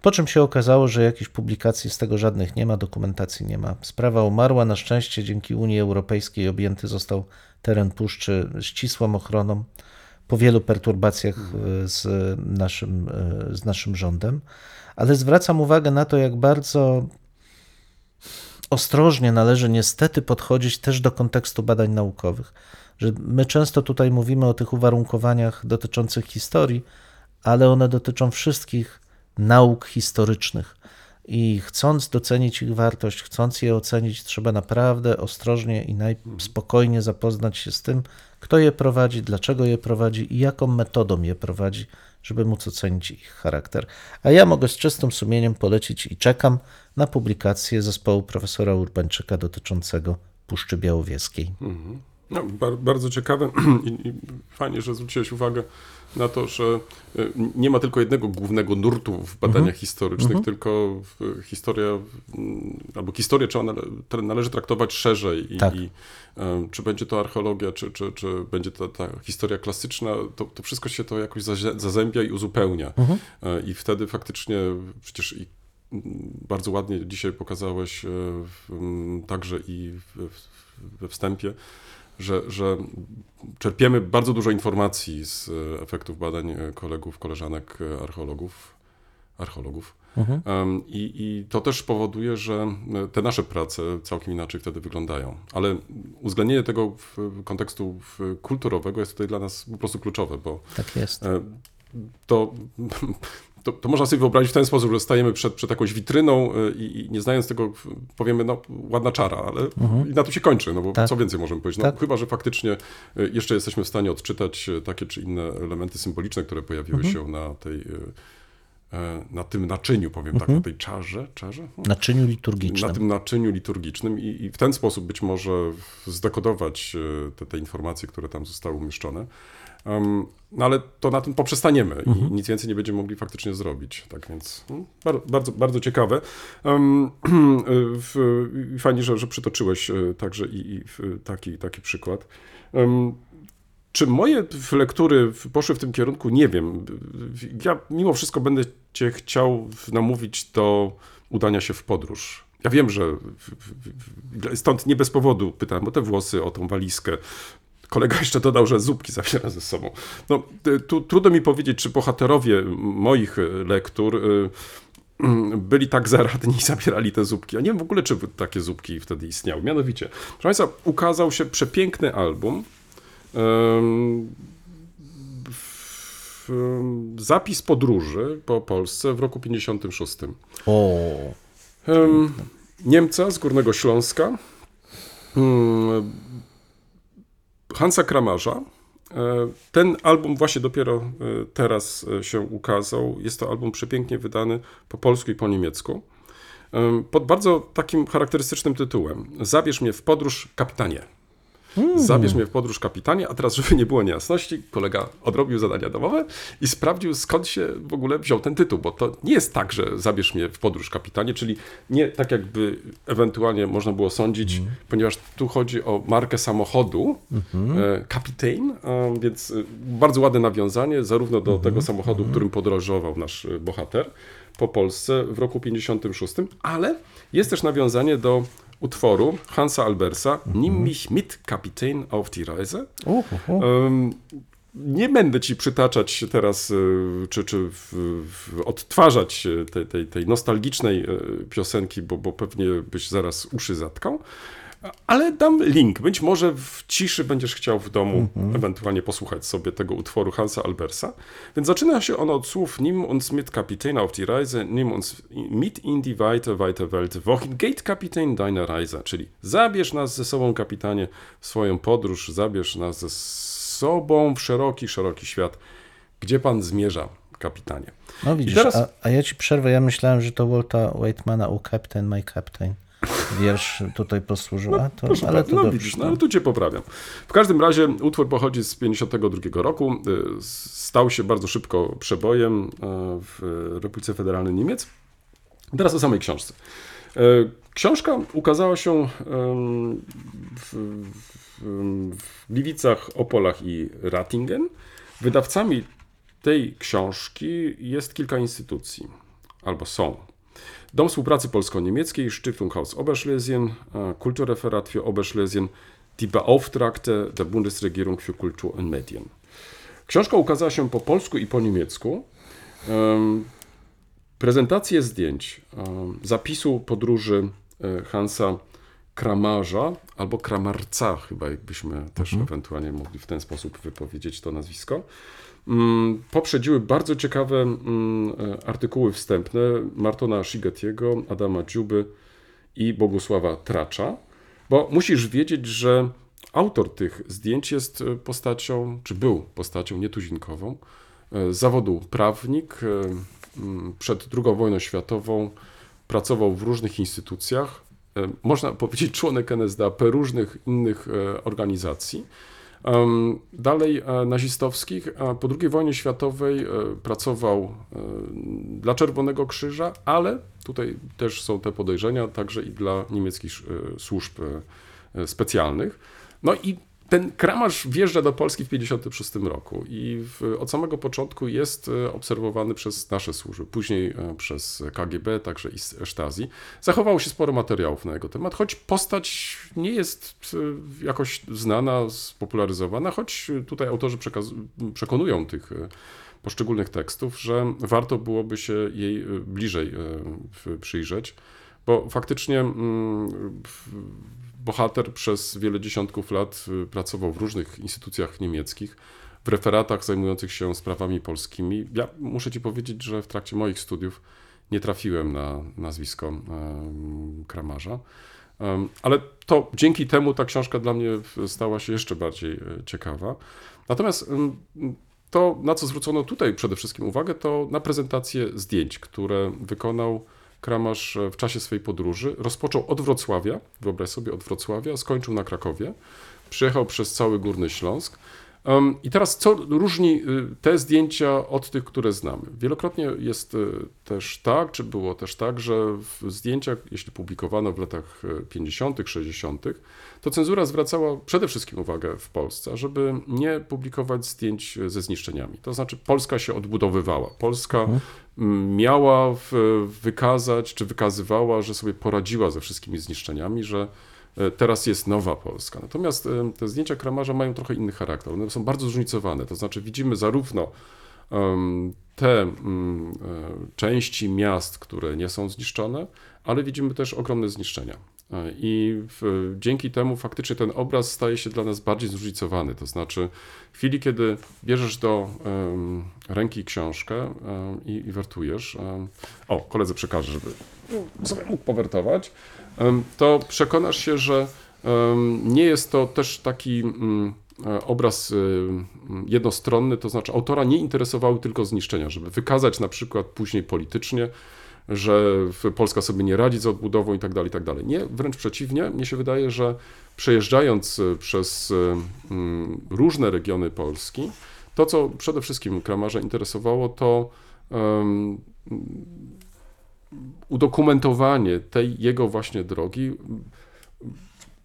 [SPEAKER 2] Po czym się okazało, że jakichś publikacji z tego żadnych nie ma, dokumentacji nie ma. Sprawa umarła, na szczęście dzięki Unii Europejskiej objęty został teren puszczy ścisłą ochroną po wielu perturbacjach e, z naszym, e, z naszym rządem. Ale zwracam uwagę na to, jak bardzo ostrożnie należy niestety podchodzić też do kontekstu badań naukowych. Że my często tutaj mówimy o tych uwarunkowaniach dotyczących historii, ale one dotyczą wszystkich nauk historycznych. I chcąc docenić ich wartość, chcąc je ocenić, trzeba naprawdę ostrożnie i najspokojnie zapoznać się z tym, kto je prowadzi, dlaczego je prowadzi i jaką metodą je prowadzi, żeby móc ocenić ich charakter. A ja mogę z czystym sumieniem polecić i czekam na publikację zespołu profesora Urbańczyka dotyczącego Puszczy Białowieskiej.
[SPEAKER 1] No, bar, bardzo ciekawe I, i fajnie, że zwróciłeś uwagę na to, że y, nie ma tylko jednego głównego nurtu w badaniach historycznych, tylko w- historia, mm, albo historię trzeba nale, należy traktować szerzej i,
[SPEAKER 2] Tak.
[SPEAKER 1] i em, czy będzie to archeologia, czy, czy, czy będzie to ta historia klasyczna, to, to wszystko się to jakoś zazębia i uzupełnia. E, I wtedy faktycznie przecież i mm, bardzo ładnie dzisiaj pokazałeś w, także i w, w, we wstępie, że, że czerpiemy bardzo dużo informacji z e, efektów badań e, kolegów, koleżanek e, archeologów, archeologów. Em, I, I to też powoduje, że te nasze prace całkiem inaczej wtedy wyglądają. Ale uwzględnienie tego w kontekstu kulturowego jest tutaj dla nas po prostu kluczowe, bo
[SPEAKER 2] Tak jest.
[SPEAKER 1] To, to, to można sobie wyobrazić w ten sposób, że stajemy przed, przed jakąś witryną e, i, i nie znając tego powiemy, no ładna czara, ale i na to się kończy, no bo
[SPEAKER 2] Tak.
[SPEAKER 1] co więcej możemy powiedzieć? No,
[SPEAKER 2] Tak.
[SPEAKER 1] Chyba, że faktycznie e, jeszcze jesteśmy w stanie odczytać e, takie czy inne elementy symboliczne, które pojawiły się na tej e, na tym naczyniu, powiem tak, na tej czarze, czarze?
[SPEAKER 2] W naczyniu liturgicznym.
[SPEAKER 1] na tym naczyniu liturgicznym i, i w ten sposób być może zdekodować te, te informacje, które tam zostały umieszczone. Em, no ale to na tym poprzestaniemy i nic więcej nie będziemy mogli faktycznie zrobić. Tak więc mm, bar, bardzo, bardzo ciekawe. Um, w, fajnie, że, że przytoczyłeś e, także i, i taki, taki przykład. Em, czy moje lektury poszły w tym kierunku? Nie wiem. Ja mimo wszystko będę cię chciał namówić do udania się w podróż. Ja wiem, że stąd nie bez powodu pytałem o te włosy, o tą walizkę. Kolega jeszcze dodał, że zupki zabiera ze sobą. No, y, tu, trudno mi powiedzieć, czy bohaterowie moich y, lektur y, mm, byli tak zaradni i zabierali te zupki. Ja nie wiem w ogóle, czy takie zupki wtedy istniały. Mianowicie, proszę Państwa, ukazał się przepiękny album. zapis podróży po Polsce w roku 56.
[SPEAKER 2] O,
[SPEAKER 1] Em, Niemca z Górnego Śląska, mm, Hansa Kramarza. E, Ten album właśnie dopiero e, teraz e, się ukazał. Jest to album przepięknie wydany po polsku i po niemiecku. Em, Pod bardzo takim charakterystycznym tytułem. Zabierz mnie w podróż, kapitanie. Zabierz mnie w podróż, kapitanie. A teraz, żeby nie było niejasności, kolega odrobił zadania domowe i sprawdził, skąd się w ogóle wziął ten tytuł, bo to nie jest tak, że zabierz mnie w podróż, kapitanie, czyli nie tak, jakby ewentualnie można było sądzić, ponieważ tu chodzi o markę samochodu, Kapitain, e, więc e, bardzo ładne nawiązanie zarówno do tego samochodu, którym podróżował nasz e, bohater po Polsce w roku 56, ale jest też nawiązanie do utworu Hansa Albersa Nimm mich mit, Kapitän, auf die Reise.
[SPEAKER 2] uhuhu.
[SPEAKER 1] Em, Nie będę ci przytaczać teraz, e, czy, czy w, w, odtwarzać tej, tej, tej nostalgicznej e, piosenki, bo, bo pewnie byś zaraz uszy zatkał, ale dam link. Być może w ciszy będziesz chciał w domu ewentualnie posłuchać sobie tego utworu Hansa Albersa. Więc zaczyna się ono od słów Nimm uns mit Kapitän auf die Reise, nimm uns mit in die weite, weite Welt. Wohin geht Kapitän deine Reise? Czyli zabierz nas ze sobą, kapitanie, w swoją podróż, zabierz nas ze sobą w szeroki, szeroki świat. Gdzie pan zmierza, kapitanie?
[SPEAKER 2] No widzisz,
[SPEAKER 1] teraz-
[SPEAKER 2] a, a ja ci przerwę, ja myślałem, że to Walta Waitmana, o Captain, my Captain. Wiersz tutaj posłużył, a to,
[SPEAKER 1] Proszę
[SPEAKER 2] ale to
[SPEAKER 1] no
[SPEAKER 2] dobrze.
[SPEAKER 1] widzisz, no ale tu cię poprawiam. W każdym razie utwór pochodzi z 52 roku. y, Stał się bardzo szybko przebojem e, w Republice Federalnej Niemiec. Teraz o samej książce. E, Książka ukazała się w, w Gliwicach, Opolach i Ratingen. Wydawcami tej książki jest kilka instytucji, albo są. Dom Współpracy Polsko-Niemieckiej, Stiftung Haus Oberschlesien, Kulturreferat für Oberschlesien, die Beauftragte der Bundesregierung für Kultur und Medien. Książka ukazała się po polsku i po niemiecku. Em, Prezentacje zdjęć, zapisu podróży e, Hansa Kramarza albo Kramarca, chyba jakbyśmy też ewentualnie mogli w ten sposób wypowiedzieć to nazwisko. Mm, Poprzedziły bardzo ciekawe mm, e, artykuły wstępne Martona Szigetiego, Adama Dziuby i Bogusława Tracza, bo musisz wiedzieć, że autor tych zdjęć jest e, postacią, czy był postacią nietuzinkową, e, zawodu prawnik, mm, przed II wojną światową pracował w różnych instytucjach, można powiedzieć członek NSDAP, różnych innych organizacji. Dalej e, nazistowskich. Po II wojnie światowej e, pracował e, dla Czerwonego Krzyża, ale tutaj też są te podejrzenia, także i dla niemieckich służb specjalnych. No i ten Kramarz wjeżdża do Polski w 1956 roku i w, od samego początku jest e, obserwowany przez nasze służby, później e, przez KGB, także i Stasi. Zachowało się sporo materiałów na jego temat, choć postać nie jest e, jakoś znana, spopularyzowana, choć tutaj autorzy przekonują tych poszczególnych tekstów, że warto byłoby się jej bliżej przyjrzeć, bo faktycznie mm, w- bohater przez wiele dziesiątków lat y, pracował w różnych instytucjach niemieckich, w referatach zajmujących się sprawami polskimi. Ja muszę ci powiedzieć, że w trakcie moich studiów nie trafiłem na nazwisko Kramarza. Ale to dzięki temu ta książka dla mnie stała się jeszcze bardziej e, ciekawa. Natomiast to, na co zwrócono tutaj przede wszystkim uwagę, to na prezentację zdjęć, które wykonał Kramarz w czasie swojej podróży. Rozpoczął od Wrocławia, wyobraź sobie, od Wrocławia, skończył na Krakowie, przyjechał przez cały Górny Śląsk. I teraz co różni y, te zdjęcia od tych, które znamy? Wielokrotnie jest y, też tak, czy było też tak, że w zdjęciach, jeśli publikowano w latach y, 50., 60., to cenzura zwracała przede wszystkim uwagę w Polsce, żeby nie publikować zdjęć ze zniszczeniami. To znaczy Polska się odbudowywała. Polska mm, miała wykazać, czy wykazywała, że sobie poradziła ze wszystkimi zniszczeniami, że teraz jest nowa Polska. Natomiast e, te zdjęcia Kramarza mają trochę inny charakter. One są bardzo zróżnicowane. To znaczy widzimy zarówno te mm, e, części miast, które nie są zniszczone, ale widzimy też ogromne zniszczenia. E, I w, dzięki temu faktycznie ten obraz staje się dla nas bardziej zróżnicowany. To znaczy, w chwili, kiedy bierzesz do em, ręki książkę em, i, i wertujesz, em, o, koledze przekażę, żeby sobie mógł powertować, to przekonasz się, że nie jest to też taki mm, e, obraz y, mm, jednostronny, to znaczy autora nie interesowały tylko zniszczenia, żeby wykazać na przykład później politycznie, że Polska sobie nie radzi z odbudową i tak dalej, i tak dalej. Nie, wręcz przeciwnie, mnie się wydaje, że przejeżdżając y, przez y, mm, różne regiony Polski, to co przede wszystkim Kramarza interesowało, to udokumentowanie tej jego właśnie drogi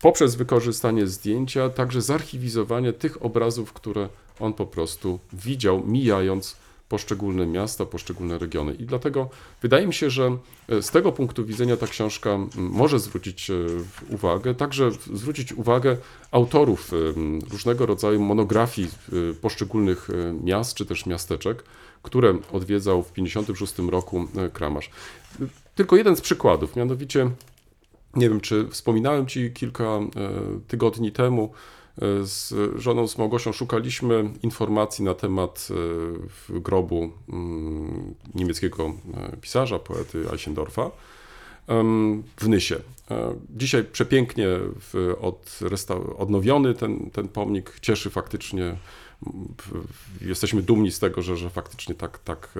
[SPEAKER 1] poprzez wykorzystanie zdjęcia, także zarchiwizowanie tych obrazów, które on po prostu widział, mijając poszczególne miasta, poszczególne regiony. I dlatego wydaje mi się, że e, z tego punktu widzenia ta książka może zwrócić e, uwagę, także zwrócić uwagę autorów e, różnego rodzaju monografii poszczególnych miast czy też miasteczek, które odwiedzał w 1956 roku Kramarz. Tylko jeden z przykładów, mianowicie nie wiem, czy wspominałem Ci kilka e, tygodni temu, e, z żoną z Małgosią szukaliśmy informacji na temat e, grobu mm, niemieckiego pisarza, poety Eichendorfa w Nysie. Dzisiaj przepięknie odnowiony ten, ten pomnik, cieszy faktycznie. Jesteśmy dumni z tego, że, że faktycznie tak, tak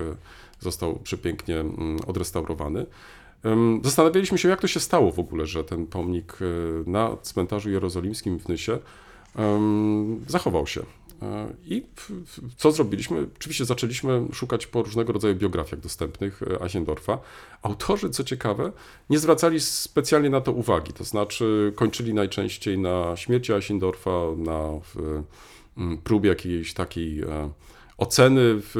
[SPEAKER 1] został przepięknie mm, odrestaurowany. Zastanawialiśmy się, jak to się stało w ogóle, że ten pomnik e, na cmentarzu jerozolimskim w Nysie zachował się. E, I co zrobiliśmy? Oczywiście zaczęliśmy szukać po różnego rodzaju biografiach dostępnych e, Eichendorfa. Autorzy, co ciekawe, nie zwracali specjalnie na to uwagi, to znaczy kończyli najczęściej na śmierci Eichendorfa, na próbie jakiejś takiej oceny w,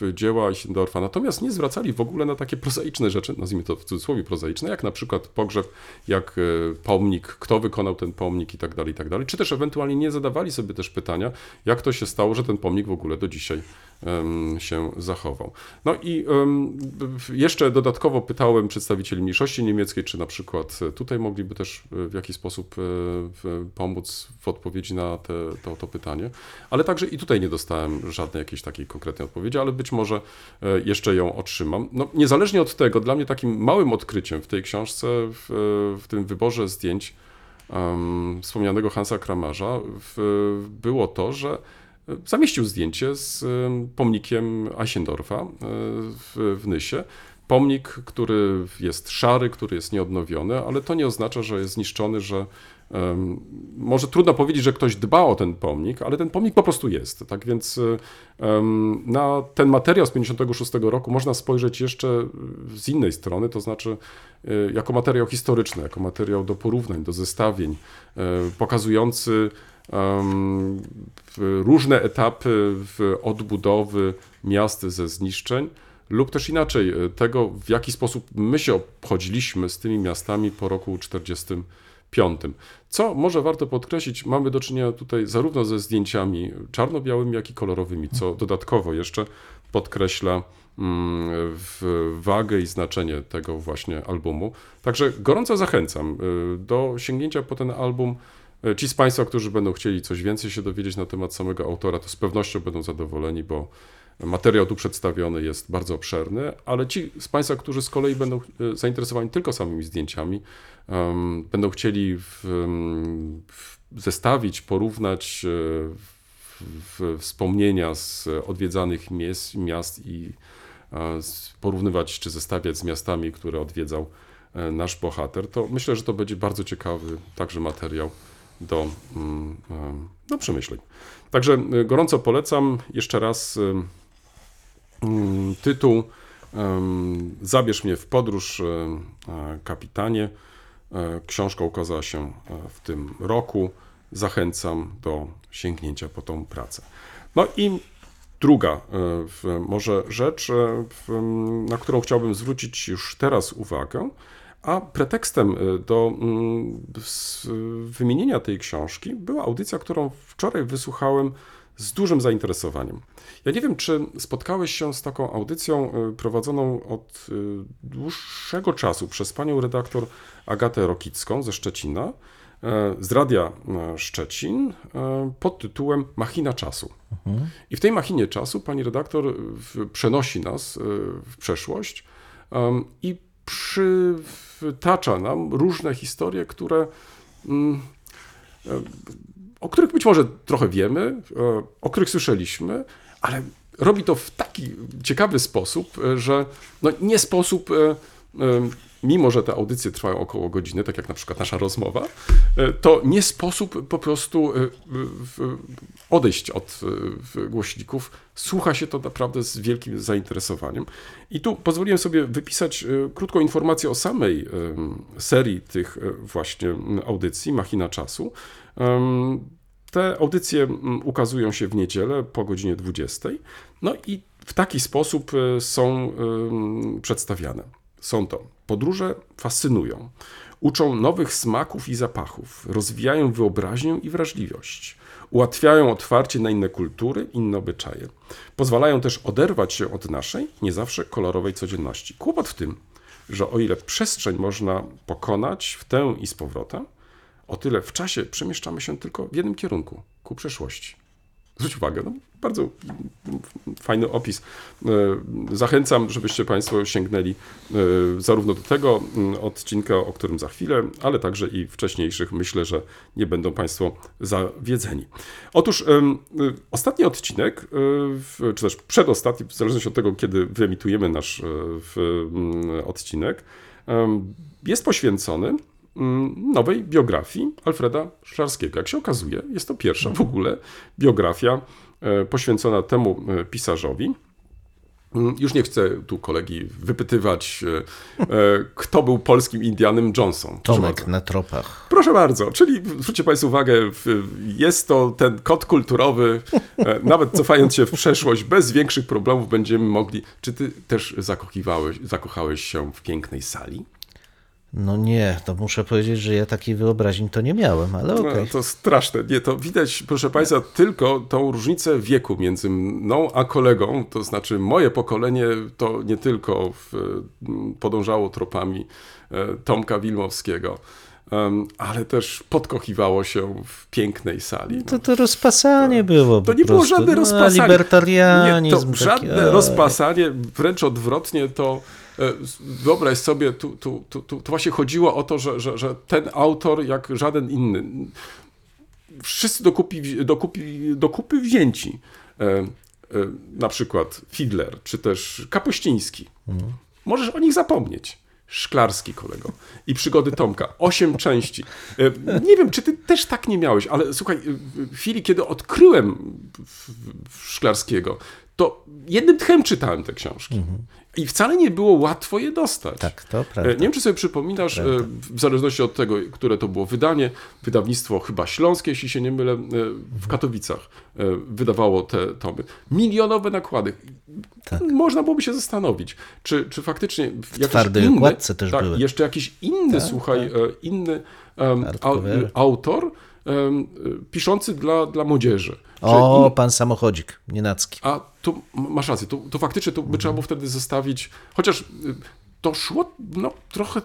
[SPEAKER 1] w dzieła Eichendorfa, natomiast nie zwracali w ogóle na takie prozaiczne rzeczy, nazwijmy to w cudzysłowie prozaiczne, jak na przykład pogrzeb, jak e, pomnik, kto wykonał ten pomnik i tak dalej, i tak dalej, czy też ewentualnie nie zadawali sobie też pytania, jak to się stało, że ten pomnik w ogóle do dzisiaj się zachował. No i jeszcze dodatkowo pytałem przedstawicieli mniejszości niemieckiej, czy na przykład tutaj mogliby też e, w jakiś sposób e, pomóc w odpowiedzi na te, to, to pytanie, ale także i tutaj nie dostałem żadnej jakiejś takiej konkretnej odpowiedzi, ale być może e, jeszcze ją otrzymam. No, niezależnie od tego, dla mnie takim małym odkryciem w tej książce, w, w tym wyborze zdjęć em, wspomnianego Hansa Kramarza w, było to, że zamieścił zdjęcie z em, pomnikiem Eichendorfa e, w, w Nysie. Pomnik, który jest szary, który jest nieodnowiony, ale to nie oznacza, że jest zniszczony, że może trudno powiedzieć, że ktoś dba o ten pomnik, ale ten pomnik po prostu jest. Tak więc em, na ten materiał z 56 roku można spojrzeć jeszcze z innej strony, to znaczy e, jako materiał historyczny, jako materiał do porównań, do zestawień, e, pokazujący różne etapy odbudowy miast ze zniszczeń, lub też inaczej, e, tego w jaki sposób my się obchodziliśmy z tymi miastami po roku 45. Co może warto podkreślić, mamy do czynienia tutaj zarówno ze zdjęciami czarno-białymi, jak i kolorowymi, co dodatkowo jeszcze podkreśla mm, wagę i znaczenie tego właśnie albumu. Także gorąco zachęcam y, do sięgnięcia po ten album. Y, Ci z Państwa, którzy będą chcieli coś więcej się dowiedzieć na temat samego autora, to z pewnością będą zadowoleni, bo materiał tu przedstawiony jest bardzo obszerny, ale ci z Państwa, którzy z kolei będą y, zainteresowani tylko samymi zdjęciami, będą chcieli w, w zestawić, porównać y, w, wspomnienia z odwiedzanych miast, miast i e, porównywać czy zestawiać z miastami, które odwiedzał e, nasz bohater, to myślę, że to będzie bardzo ciekawy także materiał do, mm, do przemyśleń. Także e, gorąco polecam jeszcze raz mm, tytuł Zabierz mnie w podróż, e, e, kapitanie. Książka ukazała się w tym roku. Zachęcam do sięgnięcia po tą pracę. No i druga może rzecz, na którą chciałbym zwrócić już teraz uwagę, a pretekstem e, do mm, wymienienia tej książki była audycja, którą wczoraj wysłuchałem z dużym zainteresowaniem. Ja nie wiem, czy spotkałeś się z taką audycją e, prowadzoną od e, dłuższego czasu przez panią redaktor Agatę Rokicką ze Szczecina, e, z Radia e, Szczecin, e, pod tytułem Machina Czasu. I w tej machinie czasu pani redaktor przenosi nas w przeszłość i przytacza nam różne historie, które mm, e, o których być może trochę wiemy, e, o których słyszeliśmy, ale robi to w taki ciekawy sposób, e, że no nie sposób, mimo że te audycje trwają około godziny, tak jak na przykład nasza rozmowa, e, to nie sposób po prostu e, odejść od e, głośników. Słucha się to naprawdę z wielkim zainteresowaniem. I tu pozwoliłem sobie wypisać krótką informację o samej serii tych właśnie audycji, Machina Czasu. Te audycje ukazują się w niedzielę po godzinie 20. No i w taki sposób są przedstawiane. Są to podróże fascynują, uczą nowych smaków i zapachów, rozwijają wyobraźnię i wrażliwość, ułatwiają otwarcie na inne kultury, inne obyczaje. Pozwalają też oderwać się od naszej, nie zawsze kolorowej codzienności. Kłopot w tym, że o ile przestrzeń można pokonać w tę i z powrotem, o tyle w czasie przemieszczamy się tylko w jednym kierunku ku przeszłości. Zwróć uwagę, no, bardzo fajny opis. E, Zachęcam, żebyście Państwo sięgnęli e, zarówno do tego mm, odcinka, o którym za chwilę, ale także i wcześniejszych. Myślę, że nie będą Państwo zawiedzeni. Otóż y, ostatni odcinek, czy też przedostatni, w zależności od tego, kiedy wyemitujemy nasz e, mm, odcinek, jest poświęcony nowej biografii Alfreda Szklarskiego. Jak się okazuje, jest to pierwsza w ogóle biografia e, poświęcona temu e, pisarzowi. Mm, Już nie chcę tu kolegi wypytywać, e, kto był polskim Indianem Johnson.
[SPEAKER 2] Tomek na tropach.
[SPEAKER 1] Proszę bardzo, czyli zwróćcie Państwo uwagę, jest to ten kod kulturowy, nawet cofając się w przeszłość, bez większych problemów będziemy mogli. Czy ty też zakochiwałeś, zakochałeś się w pięknej sali?
[SPEAKER 2] No nie, to muszę powiedzieć, że ja takiej wyobraźni to nie miałem, ale okej.
[SPEAKER 1] No, to straszne. Nie, to widać, proszę Państwa, tylko tą różnicę wieku między mną a kolegą. To znaczy, moje pokolenie to nie tylko w, podążało tropami e, Tomka Wilmowskiego, ale też podkochiwało się w pięknej sali. No.
[SPEAKER 2] To, to rozpasanie było
[SPEAKER 1] To nie było żadne
[SPEAKER 2] No,
[SPEAKER 1] rozpasanie.
[SPEAKER 2] Libertarianizm.
[SPEAKER 1] Nie, to
[SPEAKER 2] taki,
[SPEAKER 1] żadne
[SPEAKER 2] o,
[SPEAKER 1] rozpasanie, wręcz odwrotnie, to wyobraź sobie, tu, tu, tu, tu, właśnie chodziło o to, że, że, że ten autor, jak żaden inny, wszyscy dokupi, dokupi, do kupy wzięci, e, e, na przykład Fidler, czy też Kapuściński, możesz o nich zapomnieć. Szklarski kolego i przygody Tomka. Osiem części. E, Nie wiem, czy ty też tak nie miałeś, ale słuchaj, w chwili, kiedy odkryłem Szklarskiego, to jednym tchem czytałem te książki. I wcale nie było łatwo je dostać.
[SPEAKER 2] Tak, to
[SPEAKER 1] E,
[SPEAKER 2] prawda.
[SPEAKER 1] Nie wiem, czy sobie przypominasz, e, w zależności od tego, które to było wydanie, wydawnictwo chyba śląskie, jeśli się nie mylę, e, w Katowicach e, wydawało te tomy. Milionowe nakłady. Można byłoby się zastanowić, czy, czy faktycznie w
[SPEAKER 2] twardej
[SPEAKER 1] inny,
[SPEAKER 2] okładce też
[SPEAKER 1] tak,
[SPEAKER 2] były.
[SPEAKER 1] jeszcze jakiś inny, słuchaj, e, inny
[SPEAKER 2] Hardcovery.
[SPEAKER 1] autor e, piszący dla, dla młodzieży.
[SPEAKER 2] O, pan samochodzik, nienacki.
[SPEAKER 1] a tu masz rację, to, to faktycznie to by trzeba było wtedy zostawić, chociaż y, to szło no, trochę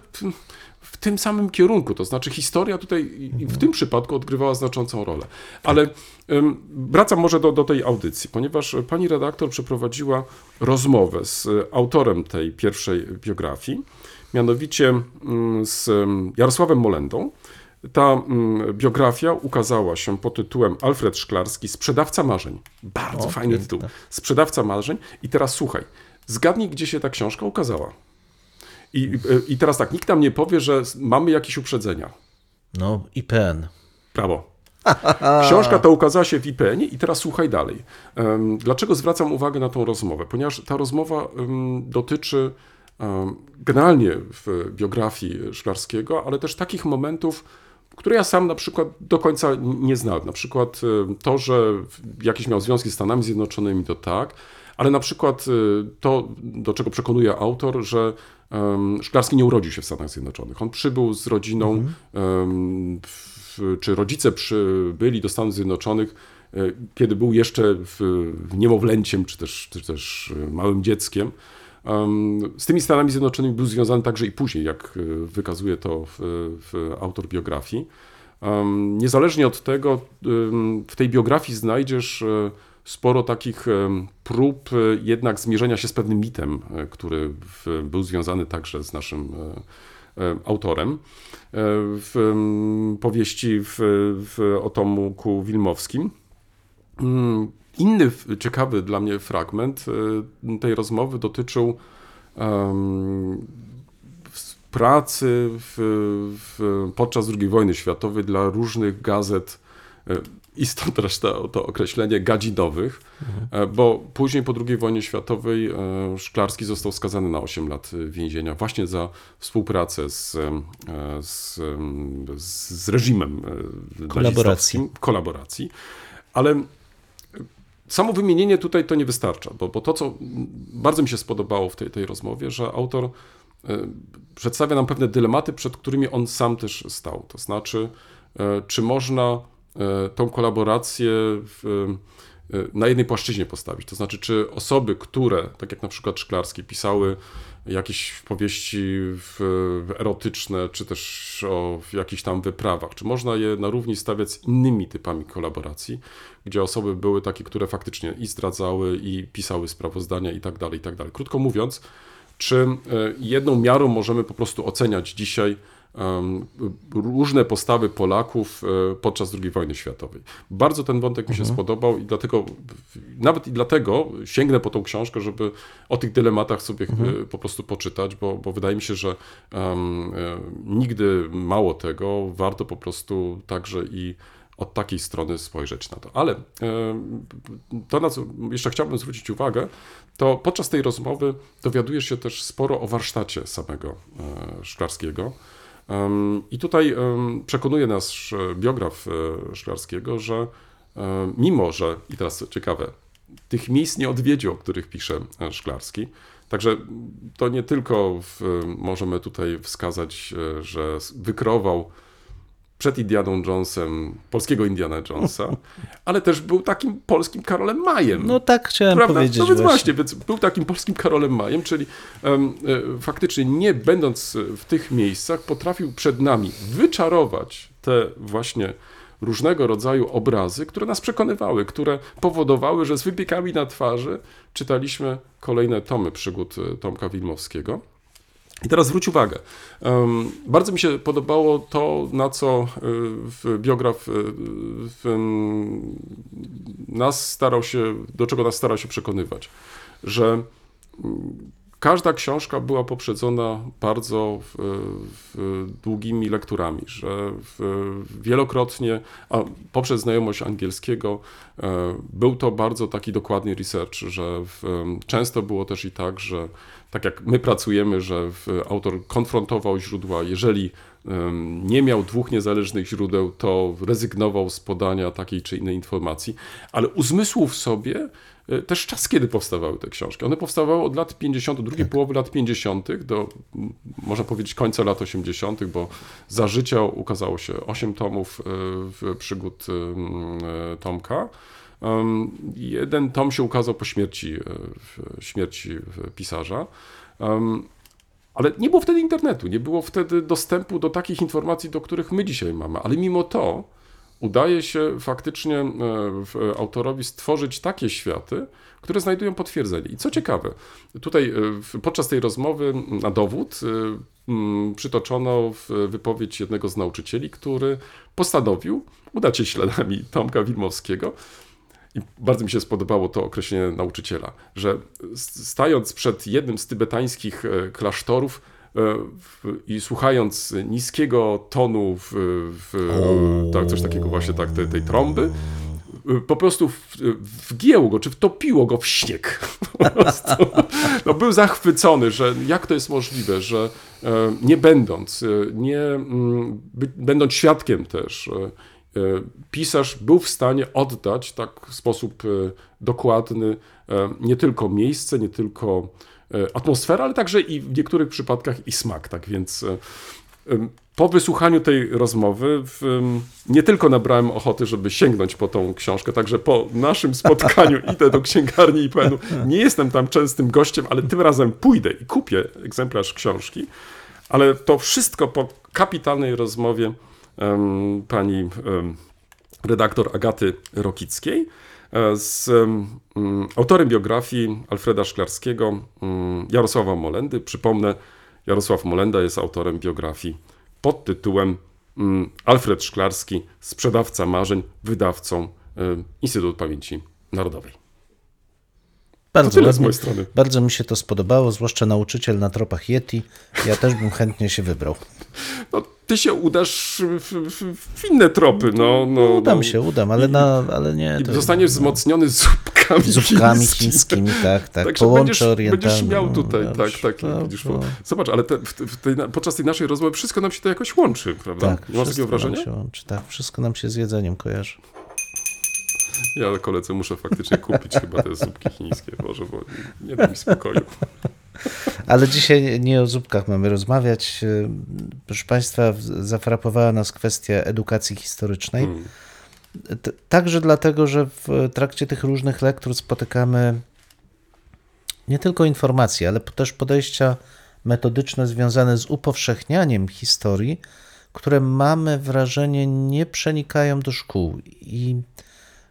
[SPEAKER 1] w- tym samym kierunku, to znaczy historia tutaj w tym przypadku odgrywała znaczącą rolę. Ale wracam może do, do tej audycji, ponieważ pani redaktor przeprowadziła rozmowę z y, autorem tej pierwszej biografii, mianowicie ym, z Jarosławem Molendą. Ta mm, biografia ukazała się pod tytułem Alfred Szklarski, Sprzedawca Marzeń. Bardzo
[SPEAKER 2] O,
[SPEAKER 1] fajny tytuł. Sprzedawca Marzeń. I teraz słuchaj, zgadnij, gdzie się ta książka ukazała. I, I teraz tak, nikt nam nie powie, że mamy jakieś uprzedzenia.
[SPEAKER 2] No, IPN.
[SPEAKER 1] Brawo. Książka ta ukazała się w IPN i teraz słuchaj dalej. Dlaczego zwracam uwagę na tą rozmowę? Ponieważ ta rozmowa dotyczy generalnie w biografii Szklarskiego, ale też takich momentów, które ja sam na przykład do końca nie znałem. Na przykład em, to, że jakieś miał związki z Stanami Zjednoczonymi, to tak, ale na przykład y, to, do czego przekonuje autor, że Szklarski nie urodził się w Stanach Zjednoczonych. On przybył z rodziną, w, czy rodzice przybyli do Stanów Zjednoczonych, e, kiedy był jeszcze w, w niemowlęciem, czy też, czy też e, małym dzieckiem. Z tymi Stanami Zjednoczonymi był związany także i później, jak e, wykazuje to w, w autor biografii. Niezależnie od tego, w tej biografii znajdziesz e, sporo takich prób e, jednak zmierzenia się z pewnym mitem, który był związany także z naszym autorem. W powieści w, w o Tomku Wilmowskim. Inny ciekawy dla mnie fragment e, tej rozmowy dotyczył w- pracy w, w, podczas II wojny światowej dla różnych gazet e, i stąd też to, to określenie gadzinowych, e, bo później po II wojnie światowej e, Szklarski został skazany na 8 lat więzienia właśnie za współpracę z, e, z, z, reżimem
[SPEAKER 2] Kolaboracji.
[SPEAKER 1] kolaboracji. Ale samo wymienienie tutaj to nie wystarcza, bo, bo to, co bardzo mi się spodobało w tej, tej rozmowie, że autor e, przedstawia nam pewne dylematy, przed którymi on sam też stał. To znaczy, e, czy można e, tą kolaborację w, na jednej płaszczyźnie postawić. To znaczy, czy osoby, które, tak jak na przykład Szklarski, pisały jakieś powieści erotyczne, czy też o jakichś tam wyprawach, czy można je na równi stawiać z innymi typami kolaboracji, gdzie osoby były takie, które faktycznie i zdradzały, i pisały sprawozdania i tak dalej, i tak dalej. Krótko mówiąc, czy e, jedną miarą możemy po prostu oceniać dzisiaj różne postawy Polaków e, podczas II wojny światowej. Bardzo ten wątek mi się spodobał i dlatego, nawet i dlatego sięgnę po tą książkę, żeby o tych dylematach sobie e, po prostu poczytać, bo, bo wydaje mi się, że e, nigdy mało tego, warto po prostu także i od takiej strony spojrzeć na to. Ale e, to, na co jeszcze chciałbym zwrócić uwagę, to podczas tej rozmowy dowiadujesz się też sporo o warsztacie samego e, Szklarskiego. I tutaj przekonuje nas e, biograf Szklarskiego, że mimo, że, i teraz ciekawe, tych miejsc nie odwiedził, o których pisze Szklarski, Także to nie tylko w, możemy tutaj wskazać, że wykrował przed Indianą Jonesem polskiego Indiana Jonesa, ale też był takim polskim Karolem Majem.
[SPEAKER 2] No tak chciałem
[SPEAKER 1] Prawda?
[SPEAKER 2] powiedzieć
[SPEAKER 1] No więc
[SPEAKER 2] właśnie.
[SPEAKER 1] właśnie, więc był takim polskim Karolem Majem, czyli em, e, faktycznie nie będąc w tych miejscach, potrafił przed nami wyczarować te właśnie różnego rodzaju obrazy, które nas przekonywały, które powodowały, że z wypiekami na twarzy czytaliśmy kolejne tomy przygód e, Tomka Wilmowskiego. I teraz zwróć uwagę. bardzo mi się podobało to, na co y, biograf y, nas starał się, do czego nas starał się przekonywać, że każda książka była poprzedzona bardzo długimi lekturami, że wielokrotnie, a poprzez znajomość angielskiego, e, był to bardzo taki dokładny research, że często było też i tak, że tak jak my pracujemy, że autor konfrontował źródła, jeżeli nie miał dwóch niezależnych źródeł, to rezygnował z podania takiej czy innej informacji, ale uzmysłu w sobie e, też czas, kiedy powstawały te książki. One powstawały od lat 50., drugiej połowy lat 50. do, można powiedzieć, końca lat 80., bo za życia ukazało się 8 tomów e, przygód e, Tomka. Jeden tom się ukazał po śmierci, e, śmierci pisarza. Ale nie było wtedy internetu, nie było wtedy dostępu do takich informacji, do których my dzisiaj mamy. Ale mimo to udaje się faktycznie e, autorowi stworzyć takie światy, które znajdują potwierdzenie. I co ciekawe, tutaj e, podczas tej rozmowy na dowód mm, przytoczono wypowiedź jednego z nauczycieli, który postanowił udać się śladami Tomka Wilmowskiego i bardzo mi się spodobało to określenie nauczyciela, że stając przed jednym z tybetańskich e, klasztorów e, i słuchając niskiego tonu w, w, tak, coś takiego właśnie tak, tej, tej trąby, e, po prostu wgięło go, czy wtopiło go w śnieg. No, był zachwycony, że jak to jest możliwe, że nie będąc, nie mm, będąc świadkiem też, pisarz był w stanie oddać tak w sposób e, dokładny e, nie tylko miejsce, nie tylko e, atmosferę, ale także i w niektórych przypadkach i smak. Tak więc e, po wysłuchaniu tej rozmowy nie tylko nabrałem ochoty, żeby sięgnąć po tą książkę, także po naszym spotkaniu idę do księgarni i powiem, nie jestem tam częstym gościem, ale tym razem pójdę i kupię egzemplarz książki. Ale to wszystko po kapitalnej rozmowie pani redaktor Agaty Rokickiej e, z mm, autorem biografii Alfreda Szklarskiego, mm, Jarosława Molendy. Przypomnę, Jarosław Molenda jest autorem biografii pod tytułem mm, Alfred Szklarski, sprzedawca marzeń, wydawcą Instytut Pamięci Narodowej.
[SPEAKER 2] Bardzo,
[SPEAKER 1] tyle z mojej strony.
[SPEAKER 2] Bardzo mi się to spodobało, zwłaszcza nauczyciel na tropach Yeti. Ja też bym chętnie się wybrał.
[SPEAKER 1] No, ty się udasz w, w, w inne tropy. No, no,
[SPEAKER 2] Udam
[SPEAKER 1] no.
[SPEAKER 2] się, udam, ale, na, ale nie.
[SPEAKER 1] I
[SPEAKER 2] to-
[SPEAKER 1] zostaniesz wzmocniony zupkami,
[SPEAKER 2] Zupkami
[SPEAKER 1] chińskimi.
[SPEAKER 2] chińskimi, tak, tak.
[SPEAKER 1] Także będziesz, będziesz miał tutaj,
[SPEAKER 2] no,
[SPEAKER 1] tak, tak.
[SPEAKER 2] no,
[SPEAKER 1] widzisz,
[SPEAKER 2] no.
[SPEAKER 1] Zobacz, ale te, w, tej, podczas tej naszej rozmowy wszystko nam się to jakoś łączy, prawda?
[SPEAKER 2] Tak,
[SPEAKER 1] masz takiego
[SPEAKER 2] wszystko nam
[SPEAKER 1] wrażenia?
[SPEAKER 2] się łączy, tak, wszystko nam się z jedzeniem kojarzy.
[SPEAKER 1] Ja koledze muszę faktycznie kupić chyba te zupki chińskie, Boże, bo nie da mi spokoju.
[SPEAKER 2] Ale dzisiaj nie o zupkach mamy rozmawiać. Proszę Państwa, zafrapowała nas kwestia edukacji historycznej.
[SPEAKER 1] Hmm.
[SPEAKER 2] Także dlatego, że w trakcie tych różnych lektur spotykamy nie tylko informacje, ale też podejścia metodyczne związane z upowszechnianiem historii, które mamy wrażenie nie przenikają do szkół. I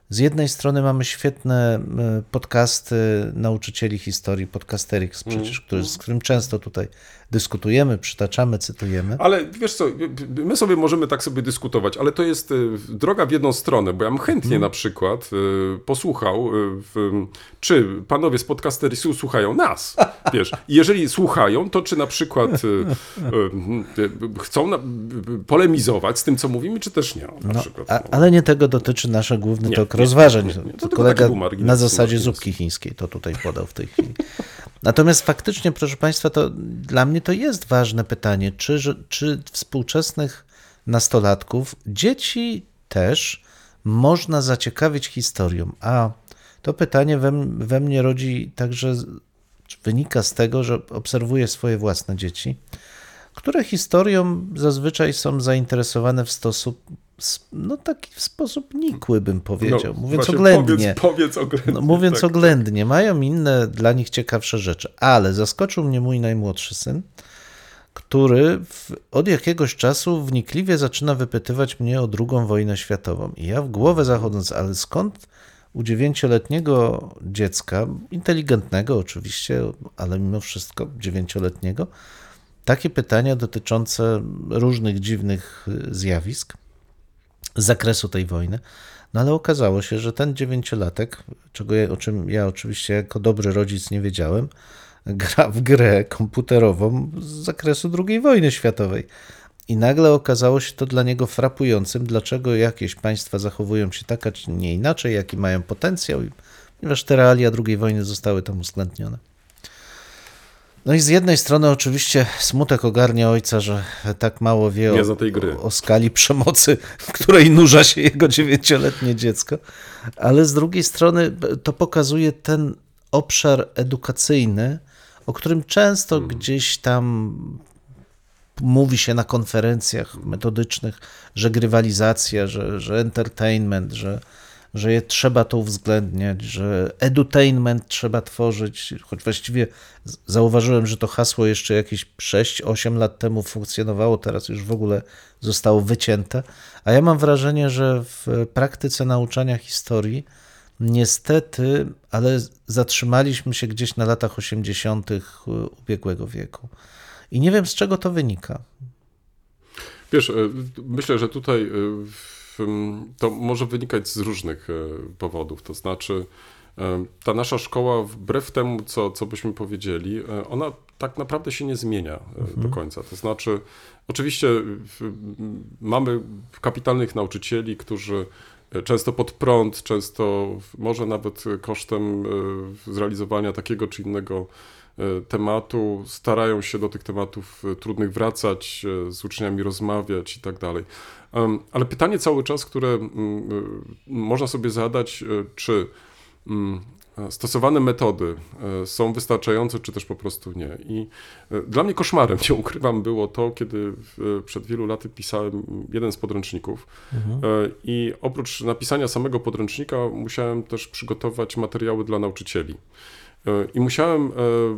[SPEAKER 2] z jednej strony mamy świetne e, podcasty nauczycieli historii, podcasterix przecież, który, z którym często tutaj dyskutujemy, przytaczamy, cytujemy.
[SPEAKER 1] Ale wiesz co, my sobie możemy tak sobie dyskutować, ale to jest y, droga w jedną stronę, bo ja bym chętnie
[SPEAKER 2] Mhm.
[SPEAKER 1] na przykład y, posłuchał, w, czy panowie z podcasterisu słuchają nas, wiesz. Jeżeli słuchają, to czy na przykład chcą polemizować z tym, co mówimy, czy też nie,
[SPEAKER 2] No,
[SPEAKER 1] przykład.
[SPEAKER 2] a, ale nie tego dotyczy nasz główny
[SPEAKER 1] Nie,
[SPEAKER 2] tok
[SPEAKER 1] nie,
[SPEAKER 2] rozważań.
[SPEAKER 1] nie, nie. Tylko
[SPEAKER 2] kolega na zasadzie zupki chińskiej to tutaj podał w tej chwili. Natomiast faktycznie, proszę Państwa, to dla mnie to jest ważne pytanie, czy, czy współczesnych nastolatków, dzieci też można zaciekawić historią? A to pytanie we, we mnie rodzi także wynika z tego, że obserwuję swoje własne dzieci, które historią zazwyczaj są zainteresowane w sposób, no taki w sposób nikły bym powiedział,
[SPEAKER 1] No,
[SPEAKER 2] mówiąc oględnie.
[SPEAKER 1] Powiedz, powiedz oględnie.
[SPEAKER 2] No, mówiąc
[SPEAKER 1] tak.
[SPEAKER 2] oględnie, mają inne dla nich ciekawsze rzeczy, ale zaskoczył mnie mój najmłodszy syn, który w, od jakiegoś czasu wnikliwie zaczyna wypytywać mnie o II wojnę światową. I ja w głowę zachodząc, ale skąd u dziewięcioletniego dziecka, inteligentnego oczywiście, ale mimo wszystko dziewięcioletniego, takie pytania dotyczące różnych dziwnych y, zjawisk z zakresu tej wojny. No ale okazało się, że ten dziewięciolatek, czego ja, o czym ja oczywiście jako dobry rodzic nie wiedziałem, gra w grę komputerową z zakresu II wojny światowej. I nagle okazało się to dla niego frapującym, dlaczego jakieś państwa zachowują się tak, a nie inaczej, jaki mają potencjał, ponieważ te realia II wojny zostały tam uwzględnione. No i z jednej strony oczywiście smutek ogarnia ojca, że tak mało wie o, o skali przemocy, w której nurza się jego dziewięcioletnie dziecko, ale z drugiej strony to pokazuje ten obszar edukacyjny, o którym często gdzieś tam mówi się na konferencjach metodycznych, że grywalizacja, że, że entertainment, że, że je, trzeba to uwzględniać, że edutainment trzeba tworzyć, choć właściwie zauważyłem, że to hasło jeszcze jakieś 6-8 lat temu funkcjonowało, teraz już w ogóle zostało wycięte, a ja mam wrażenie, że w praktyce nauczania historii niestety, ale zatrzymaliśmy się gdzieś na latach 80. ubiegłego wieku. I nie wiem, z czego to wynika.
[SPEAKER 1] Wiesz, e, myślę, że tutaj e, to może wynikać z różnych e, powodów. To znaczy, e, ta nasza szkoła, wbrew temu, co, co byśmy powiedzieli, e, ona tak naprawdę się nie zmienia e, do końca. To znaczy, oczywiście mamy kapitalnych nauczycieli, którzy często pod prąd, często może nawet kosztem zrealizowania takiego czy innego tematu, starają się do tych tematów trudnych wracać, z uczniami rozmawiać i tak dalej. Ale pytanie cały czas, które mm, e, można sobie zadać, e, czy mm, e, stosowane metody e, są wystarczające, czy też po prostu nie. I e, dla mnie koszmarem, nie ukrywam, było to, kiedy w- przed wielu laty pisałem jeden z podręczników e, i oprócz napisania samego podręcznika musiałem też przygotować materiały dla nauczycieli. E, I musiałem e,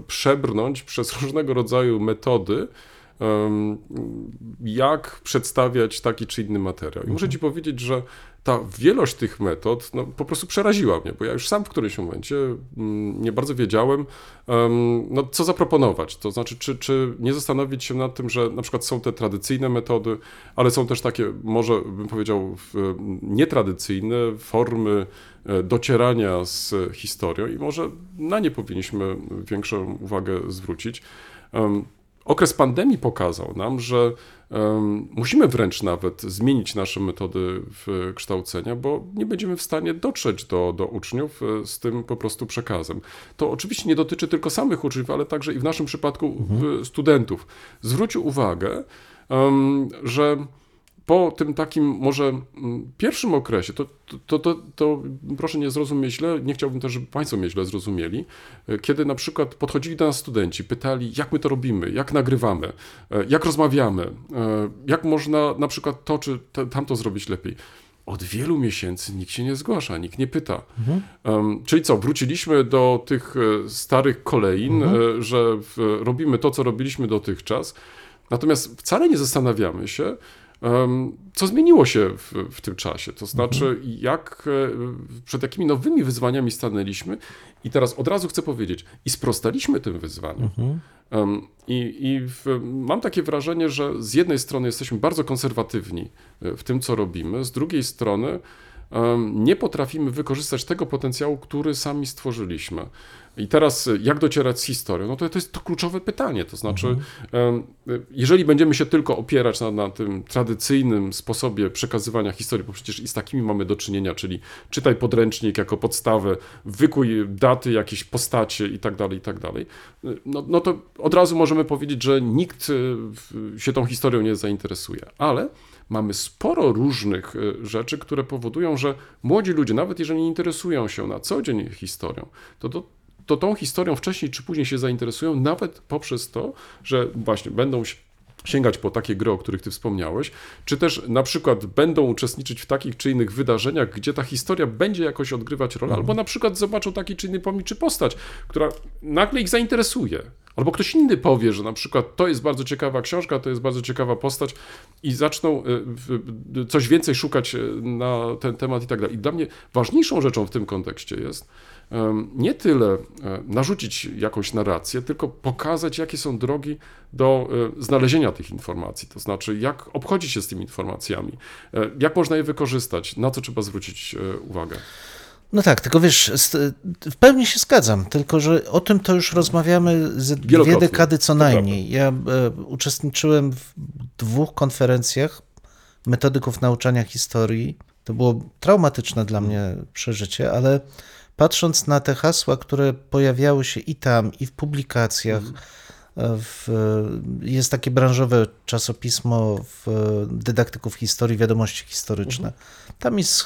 [SPEAKER 1] przebrnąć przez różnego rodzaju metody, jak przedstawiać taki czy inny materiał. I muszę Ci powiedzieć, że ta wielość tych metod no, po prostu przeraziła mnie, bo ja już sam w którymś momencie mm, nie bardzo wiedziałem, em, no, co zaproponować. To znaczy, czy, czy nie zastanowić się nad tym, że na przykład są te tradycyjne metody, ale są też takie, może bym powiedział, nietradycyjne formy e, docierania z historią i może na nie powinniśmy większą uwagę zwrócić. Okres pandemii pokazał nam, że musimy wręcz nawet zmienić nasze metody kształcenia, bo nie będziemy w stanie dotrzeć do, do uczniów e, z tym po prostu przekazem. To oczywiście nie dotyczy tylko samych uczniów, ale także i w naszym przypadku w- studentów. Zwróć uwagę, że po tym takim może mm, pierwszym okresie, to, to, to, to proszę nie zrozumieć źle, nie chciałbym też, żeby Państwo mnie źle zrozumieli, e, kiedy na przykład podchodzili do nas studenci, pytali, jak my to robimy, jak nagrywamy, e, jak rozmawiamy, e, jak można na przykład to czy tamto zrobić lepiej. Od wielu miesięcy nikt się nie zgłasza, nikt nie pyta. Em, czyli co, wróciliśmy do tych starych kolejn, e, że w, robimy to, co robiliśmy dotychczas, natomiast wcale nie zastanawiamy się, co zmieniło się w, w tym czasie. To znaczy, jak, e, przed jakimi nowymi wyzwaniami stanęliśmy. I teraz od razu chcę powiedzieć, i sprostaliśmy tym wyzwaniom. Em, I, i w, mam takie wrażenie, że z jednej strony jesteśmy bardzo konserwatywni e, w tym, co robimy, z drugiej strony nie potrafimy wykorzystać tego potencjału, który sami stworzyliśmy. I teraz, jak docierać z historią? No to, to jest to kluczowe pytanie. To znaczy, e, jeżeli będziemy się tylko opierać na, na tym tradycyjnym sposobie przekazywania historii, bo przecież i z takimi mamy do czynienia, czyli czytaj podręcznik jako podstawę, wykuj daty, jakieś postacie i tak dalej, i tak dalej, no, no to od razu możemy powiedzieć, że nikt e, się tą historią nie zainteresuje. Ale mamy sporo różnych e, rzeczy, które powodują, że młodzi ludzie, nawet jeżeli nie interesują się na co dzień historią, to, to to tą historią wcześniej czy później się zainteresują, nawet poprzez to, że właśnie będą się sięgać po takie gry, o których ty wspomniałeś, czy też na przykład będą uczestniczyć w takich czy innych wydarzeniach, gdzie ta historia będzie jakoś odgrywać rolę, albo na przykład zobaczą taki czy inny pomnik, czy postać, która nagle ich zainteresuje. Albo ktoś inny powie, że na przykład to jest bardzo ciekawa książka, to jest bardzo ciekawa postać i zaczną y, w- coś więcej szukać y, na ten temat i tak dalej. I dla mnie ważniejszą rzeczą w tym kontekście jest nie tyle e, narzucić jakąś narrację, tylko pokazać, jakie są drogi do e, znalezienia tych informacji. To znaczy, jak obchodzić się z tymi informacjami, e, jak można je wykorzystać, na co trzeba zwrócić uwagę.
[SPEAKER 2] No tak, tylko wiesz, w pełni się zgadzam, tylko że o tym to już rozmawiamy z dwie dekady co najmniej. Ja uczestniczyłem w dwóch konferencjach metodyków nauczania historii. To było traumatyczne dla mnie przeżycie, ale patrząc na te hasła, które pojawiały się i tam, i w publikacjach, e, w, jest takie branżowe czasopismo w dydaktyków historii, wiadomości historyczne. Tam jest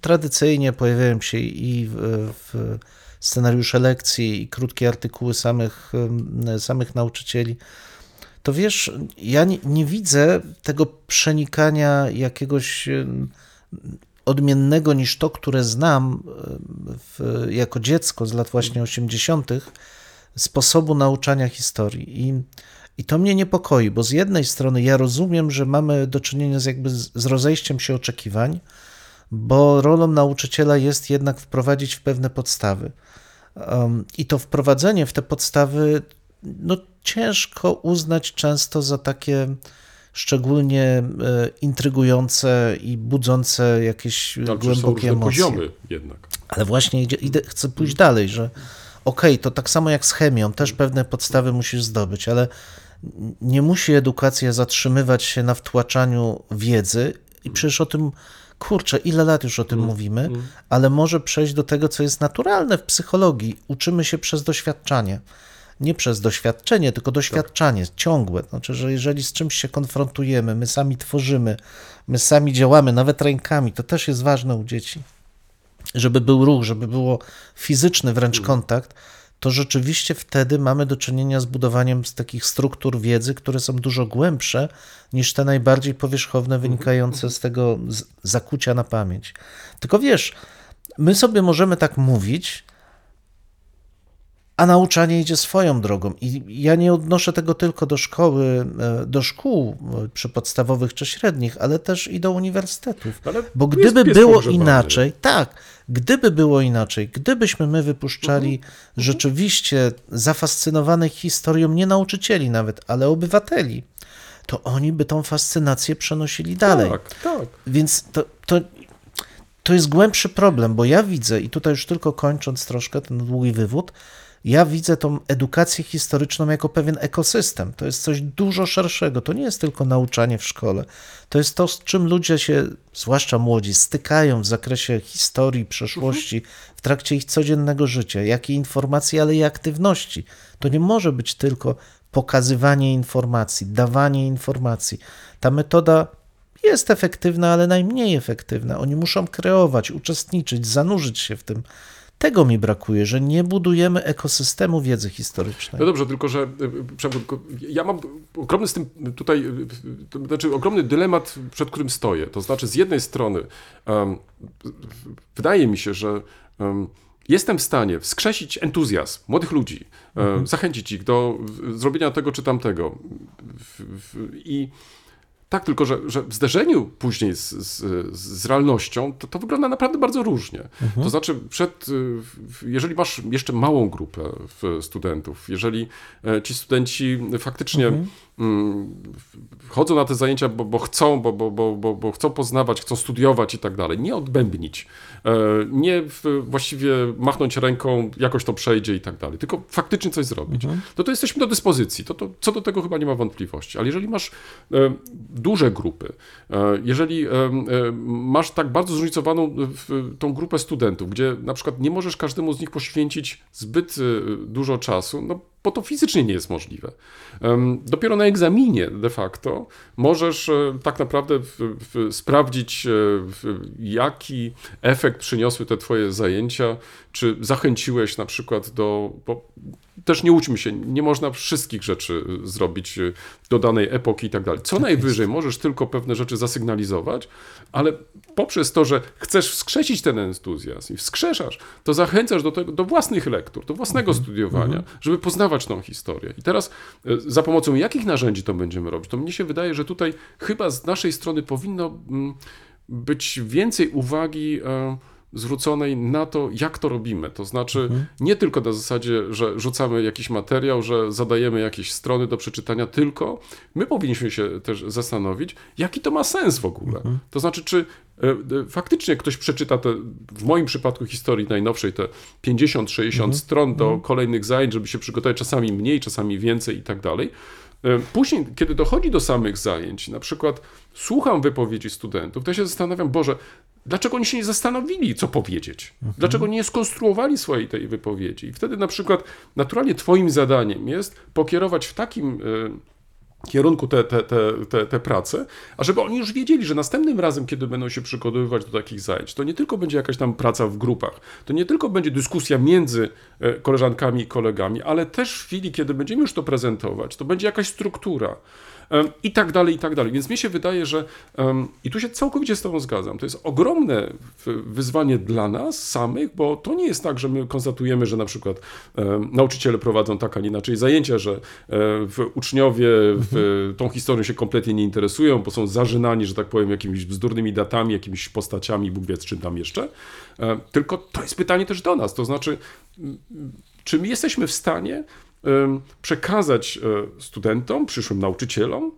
[SPEAKER 2] tradycyjnie pojawiają się i w, w scenariusze lekcji, i krótkie artykuły samych, samych nauczycieli. To wiesz, ja nie, nie widzę tego przenikania jakiegoś odmiennego niż to, które znam w, jako dziecko z lat właśnie 80., sposobu nauczania historii. I, I to mnie niepokoi, bo z jednej strony ja rozumiem, że mamy do czynienia z jakby z, z rozejściem się oczekiwań, bo rolą nauczyciela jest jednak wprowadzić w pewne podstawy. Um, I to wprowadzenie w te podstawy, no ciężko uznać często za takie szczególnie e, intrygujące i budzące jakieś
[SPEAKER 1] są
[SPEAKER 2] głębokie
[SPEAKER 1] różne
[SPEAKER 2] emocje.
[SPEAKER 1] poziomy jednak.
[SPEAKER 2] Ale właśnie idzie, idę, chcę pójść dalej, że okej, to tak samo jak z chemią, też pewne podstawy musisz zdobyć, ale nie musi edukacja zatrzymywać się na wtłaczaniu wiedzy i przecież o tym, kurczę, ile lat już o tym mówimy, ale może przejść do tego, co jest naturalne w psychologii. Uczymy się przez doświadczanie. Nie przez doświadczenie, tylko doświadczanie ciągłe. Znaczy, że jeżeli z czymś się konfrontujemy, my sami tworzymy, my sami działamy, nawet rękami, to też jest ważne u dzieci żeby był ruch, żeby było fizyczny wręcz kontakt, to rzeczywiście wtedy mamy do czynienia z budowaniem z takich struktur wiedzy, które są dużo głębsze niż te najbardziej powierzchowne, wynikające z tego zakucia na pamięć. Tylko wiesz, my sobie możemy tak mówić, a nauczanie idzie swoją drogą. I ja nie odnoszę tego tylko do szkoły, e, do szkół e, przy podstawowych czy średnich, ale też i do uniwersytetów.
[SPEAKER 1] Ale
[SPEAKER 2] Bo gdyby było inaczej, tak, gdyby było inaczej, gdybyśmy my wypuszczali
[SPEAKER 1] Mhm.
[SPEAKER 2] rzeczywiście zafascynowanych historią nie nauczycieli nawet, ale obywateli, to oni by tą fascynację przenosili dalej.
[SPEAKER 1] Tak, tak.
[SPEAKER 2] Więc to, to, to jest głębszy problem, bo ja widzę, i tutaj już tylko kończąc troszkę ten długi wywód, ja widzę tą edukację historyczną jako pewien ekosystem. To jest coś dużo szerszego. To nie jest tylko nauczanie w szkole. To jest to, z czym ludzie się, zwłaszcza młodzi, stykają w zakresie historii, przeszłości, w trakcie ich codziennego życia. Jakie informacje, ale i aktywności. To nie może być tylko pokazywanie informacji, dawanie informacji. Ta metoda jest efektywna, ale najmniej efektywna. Oni muszą kreować, uczestniczyć, zanurzyć się w tym. Tego mi brakuje, że nie budujemy ekosystemu wiedzy historycznej.
[SPEAKER 1] No dobrze, tylko że y, Przemku, tylko ja mam ogromny z tym tutaj, y, to znaczy ogromny dylemat, przed którym stoję. To znaczy z jednej strony em, wydaje mi się, że em, jestem w stanie wskrzesić entuzjazm młodych ludzi, em, zachęcić ich do zrobienia tego czy tamtego. I tak, tylko że, że w zderzeniu później z, z, z realnością to, to wygląda naprawdę bardzo różnie. To znaczy, przed, y, jeżeli masz jeszcze małą grupę studentów, jeżeli e, ci studenci faktycznie w- chodzą na te zajęcia, bo, bo chcą, bo, bo, bo, bo, chcą poznawać, chcą studiować i tak dalej, nie odbębnić, e, nie właściwie machnąć ręką, jakoś to przejdzie i tak dalej, tylko faktycznie coś zrobić, no to jesteśmy do dyspozycji. To, to, co do tego chyba nie ma wątpliwości. Ale jeżeli masz e, duże grupy, e, jeżeli masz tak bardzo zróżnicowaną tą grupę studentów, gdzie na przykład nie możesz każdemu z nich poświęcić zbyt dużo czasu, no bo to fizycznie nie jest możliwe. Dopiero na egzaminie de facto możesz e, tak naprawdę w, w, sprawdzić, e, w, jaki efekt przyniosły te twoje zajęcia, czy zachęciłeś na przykład do. Bo też nie łudźmy się, nie można wszystkich rzeczy e, zrobić e, do danej epoki i tak dalej. Co najwyżej możesz tylko pewne rzeczy zasygnalizować, ale poprzez to, że chcesz wskrzesić ten entuzjazm i wskrzeszasz, to zachęcasz do, tego, do własnych lektur, do własnego studiowania, żeby poznawać tą historię. I teraz e, za pomocą jakich narzędzi to będziemy robić? To mnie się wydaje, że tutaj chyba z naszej strony powinno mm, być więcej uwagi e, zwróconej na to, jak to robimy. To znaczy nie tylko na zasadzie, że rzucamy jakiś materiał, że zadajemy jakieś strony do przeczytania, tylko my powinniśmy się też zastanowić, jaki to ma sens w ogóle. To znaczy, czy e, e, faktycznie ktoś przeczyta te, w moim przypadku historii najnowszej, te 50-60 stron do kolejnych zajęć, żeby się przygotować czasami mniej, czasami więcej i tak dalej. E, Później, kiedy dochodzi do samych zajęć, na przykład słucham wypowiedzi studentów, to ja się zastanawiam, Boże, dlaczego oni się nie zastanowili, co powiedzieć? Dlaczego nie skonstruowali swojej tej wypowiedzi? I wtedy na przykład naturalnie twoim zadaniem jest pokierować w takim e, kierunku te, te, te, te, te prace, a żeby oni już wiedzieli, że następnym razem, kiedy będą się przygotowywać do takich zajęć, to nie tylko będzie jakaś tam praca w grupach, to nie tylko będzie dyskusja między e, koleżankami i kolegami, ale też w chwili, kiedy będziemy już to prezentować, to będzie jakaś struktura. I tak dalej, i tak dalej. Więc mi się wydaje, że i tu się całkowicie z Tobą zgadzam. To jest ogromne wyzwanie dla nas samych, bo to nie jest tak, że my konstatujemy, że na przykład nauczyciele prowadzą tak, a nie inaczej zajęcia, że e, uczniowie w, tą historią się kompletnie nie interesują, bo są zażynani, że tak powiem, jakimiś bzdurnymi datami, jakimiś postaciami, Bóg wie czym tam jeszcze. E, Tylko to jest pytanie też do nas, to znaczy, czy my jesteśmy w stanie przekazać e, studentom, przyszłym nauczycielom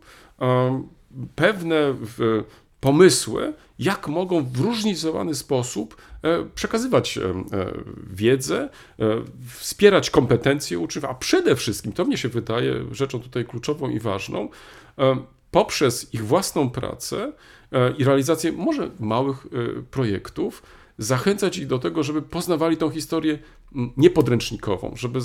[SPEAKER 1] pewne w, pomysły, jak mogą w różnicowany sposób e, przekazywać e, e, wiedzę, e, wspierać kompetencje uczniów, a przede wszystkim, to mnie się wydaje rzeczą tutaj kluczową i ważną, e, poprzez ich własną pracę e, i realizację może małych e, projektów, zachęcać ich do tego, żeby poznawali tą historię niepodręcznikową, żeby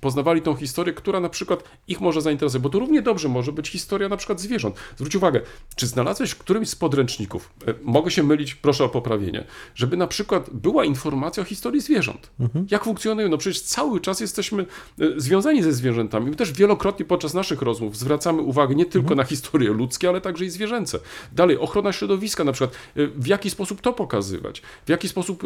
[SPEAKER 1] poznawali tą historię, która na przykład ich może zainteresować, bo to równie dobrze może być historia na przykład zwierząt. Zwróć uwagę, czy znalazłeś w którymś z podręczników, e, mogę się mylić, proszę o poprawienie, żeby na przykład była informacja o historii zwierząt. Jak funkcjonują? No przecież cały czas jesteśmy e, związani ze zwierzętami. My też wielokrotnie podczas naszych rozmów zwracamy uwagę nie tylko na historie ludzkie, ale także i zwierzęce. Dalej, ochrona środowiska na przykład, e, w jaki sposób to pokazywać, w jaki sposób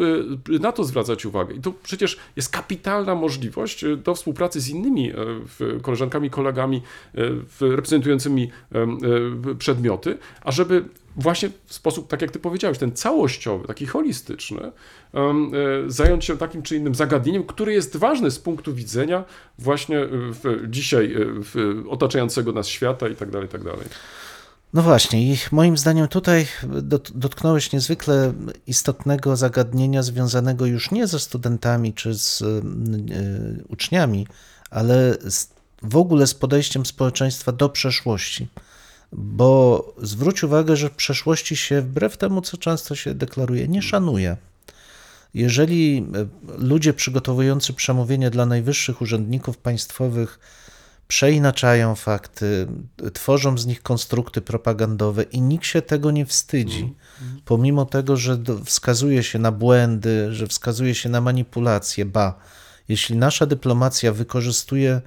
[SPEAKER 1] na to zwracać uwagę. I to przecież jest kapitalna możliwość e, do współpracy z innymi e, koleżankami, kolegami e, reprezentującymi przedmioty, ażeby właśnie w sposób, tak jak ty powiedziałeś, ten całościowy, taki holistyczny, zająć się takim czy innym zagadnieniem, które jest ważne z punktu widzenia właśnie w, dzisiaj w, otaczającego nas świata i tak dalej, tak dalej.
[SPEAKER 2] No właśnie, i moim zdaniem tutaj dot- dotknąłeś niezwykle istotnego zagadnienia związanego już nie ze studentami czy z y, y, uczniami, ale z, w ogóle z podejściem społeczeństwa do przeszłości. Bo zwróć uwagę, że w przeszłości się, wbrew temu, co często się deklaruje, nie szanuje. Jeżeli y, ludzie przygotowujący przemówienie dla najwyższych urzędników państwowych przeinaczają fakty, tworzą z nich konstrukty propagandowe i nikt się tego nie wstydzi, pomimo tego, że wskazuje się na błędy, że wskazuje się na manipulacje. Ba, jeśli nasza dyplomacja wykorzystuje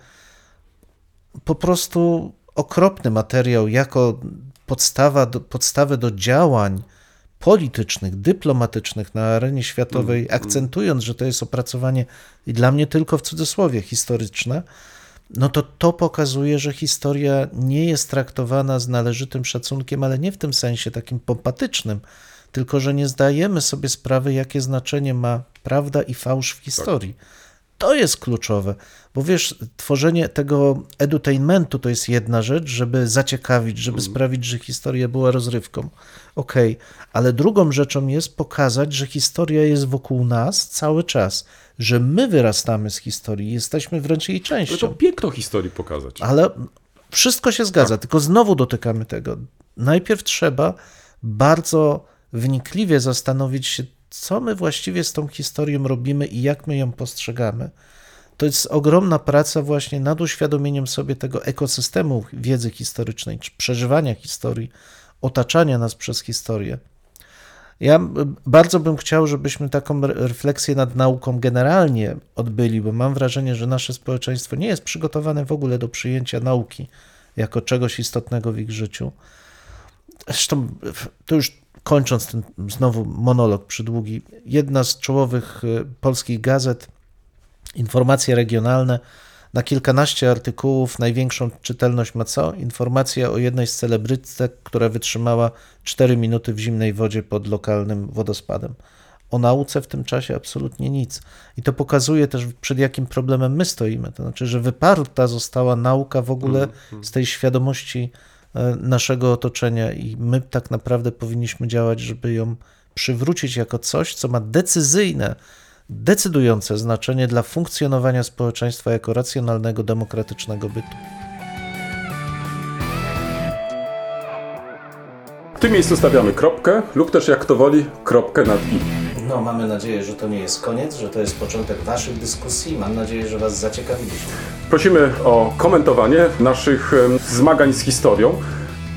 [SPEAKER 2] po prostu okropny materiał jako podstawa do, podstawę do działań politycznych, dyplomatycznych na arenie światowej, akcentując, że to jest opracowanie i dla mnie tylko w cudzysłowie historyczne, no to to pokazuje, że historia nie jest traktowana z należytym szacunkiem, ale nie w tym sensie takim pompatycznym, tylko że nie zdajemy sobie sprawy, jakie znaczenie ma prawda i fałsz w historii. To jest kluczowe, bo wiesz, tworzenie tego edutainmentu to jest jedna rzecz, żeby zaciekawić, żeby sprawić, że historia była rozrywką. Okej, ale drugą rzeczą jest pokazać, że historia jest wokół nas cały czas, że my wyrastamy z historii, jesteśmy wręcz jej
[SPEAKER 1] Ale to
[SPEAKER 2] częścią.
[SPEAKER 1] piękno historii pokazać.
[SPEAKER 2] Ale wszystko się zgadza, tylko znowu dotykamy tego. Najpierw trzeba bardzo wnikliwie zastanowić się, co my właściwie z tą historią robimy i jak my ją postrzegamy. to jest ogromna praca właśnie nad uświadomieniem sobie tego ekosystemu wiedzy historycznej, czy przeżywania historii, otaczania nas przez historię. Ja bardzo bym chciał, żebyśmy taką re- refleksję nad nauką generalnie odbyli, bo mam wrażenie, że nasze społeczeństwo nie jest przygotowane w ogóle do przyjęcia nauki jako czegoś istotnego w ich życiu. Zresztą, to już kończąc ten znowu monolog przydługi, jedna z czołowych y, polskich gazet, informacje regionalne, na kilkanaście artykułów, największą czytelność ma co? Informacja o jednej z celebrytek, która wytrzymała 4 minuty w zimnej wodzie pod lokalnym wodospadem. O nauce w tym czasie absolutnie nic. I to pokazuje też, przed jakim problemem my stoimy. To znaczy, że wyparta została nauka w ogóle z tej świadomości e, naszego otoczenia, i my tak naprawdę powinniśmy działać, żeby ją przywrócić jako coś, co ma decyzyjne, decydujące znaczenie dla funkcjonowania społeczeństwa jako racjonalnego, demokratycznego bytu.
[SPEAKER 1] W tym miejscu stawiamy kropkę lub też jak to woli, kropkę nad i.
[SPEAKER 3] No, mamy nadzieję, że to nie jest koniec, że to jest początek Waszych dyskusji. Mam nadzieję, że Was zaciekawiliśmy.
[SPEAKER 1] Prosimy o komentowanie naszych zmagań z historią.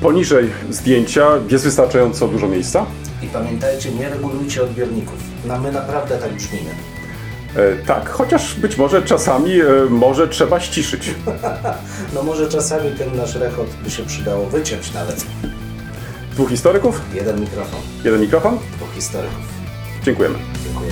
[SPEAKER 1] Poniżej zdjęcia jest wystarczająco dużo miejsca.
[SPEAKER 3] I pamiętajcie, nie regulujcie odbiorników. No, my naprawdę tak brzmimy.
[SPEAKER 1] E, tak, chociaż być może czasami e, może trzeba ściszyć.
[SPEAKER 3] No może czasami ten nasz rechot by się przydało wyciąć nawet.
[SPEAKER 1] Dwóch historyków,
[SPEAKER 3] Jeden mikrofon,
[SPEAKER 1] jeden mikrofon.
[SPEAKER 3] dwóch historyków.
[SPEAKER 1] Dziękujemy.
[SPEAKER 3] Dziękuję.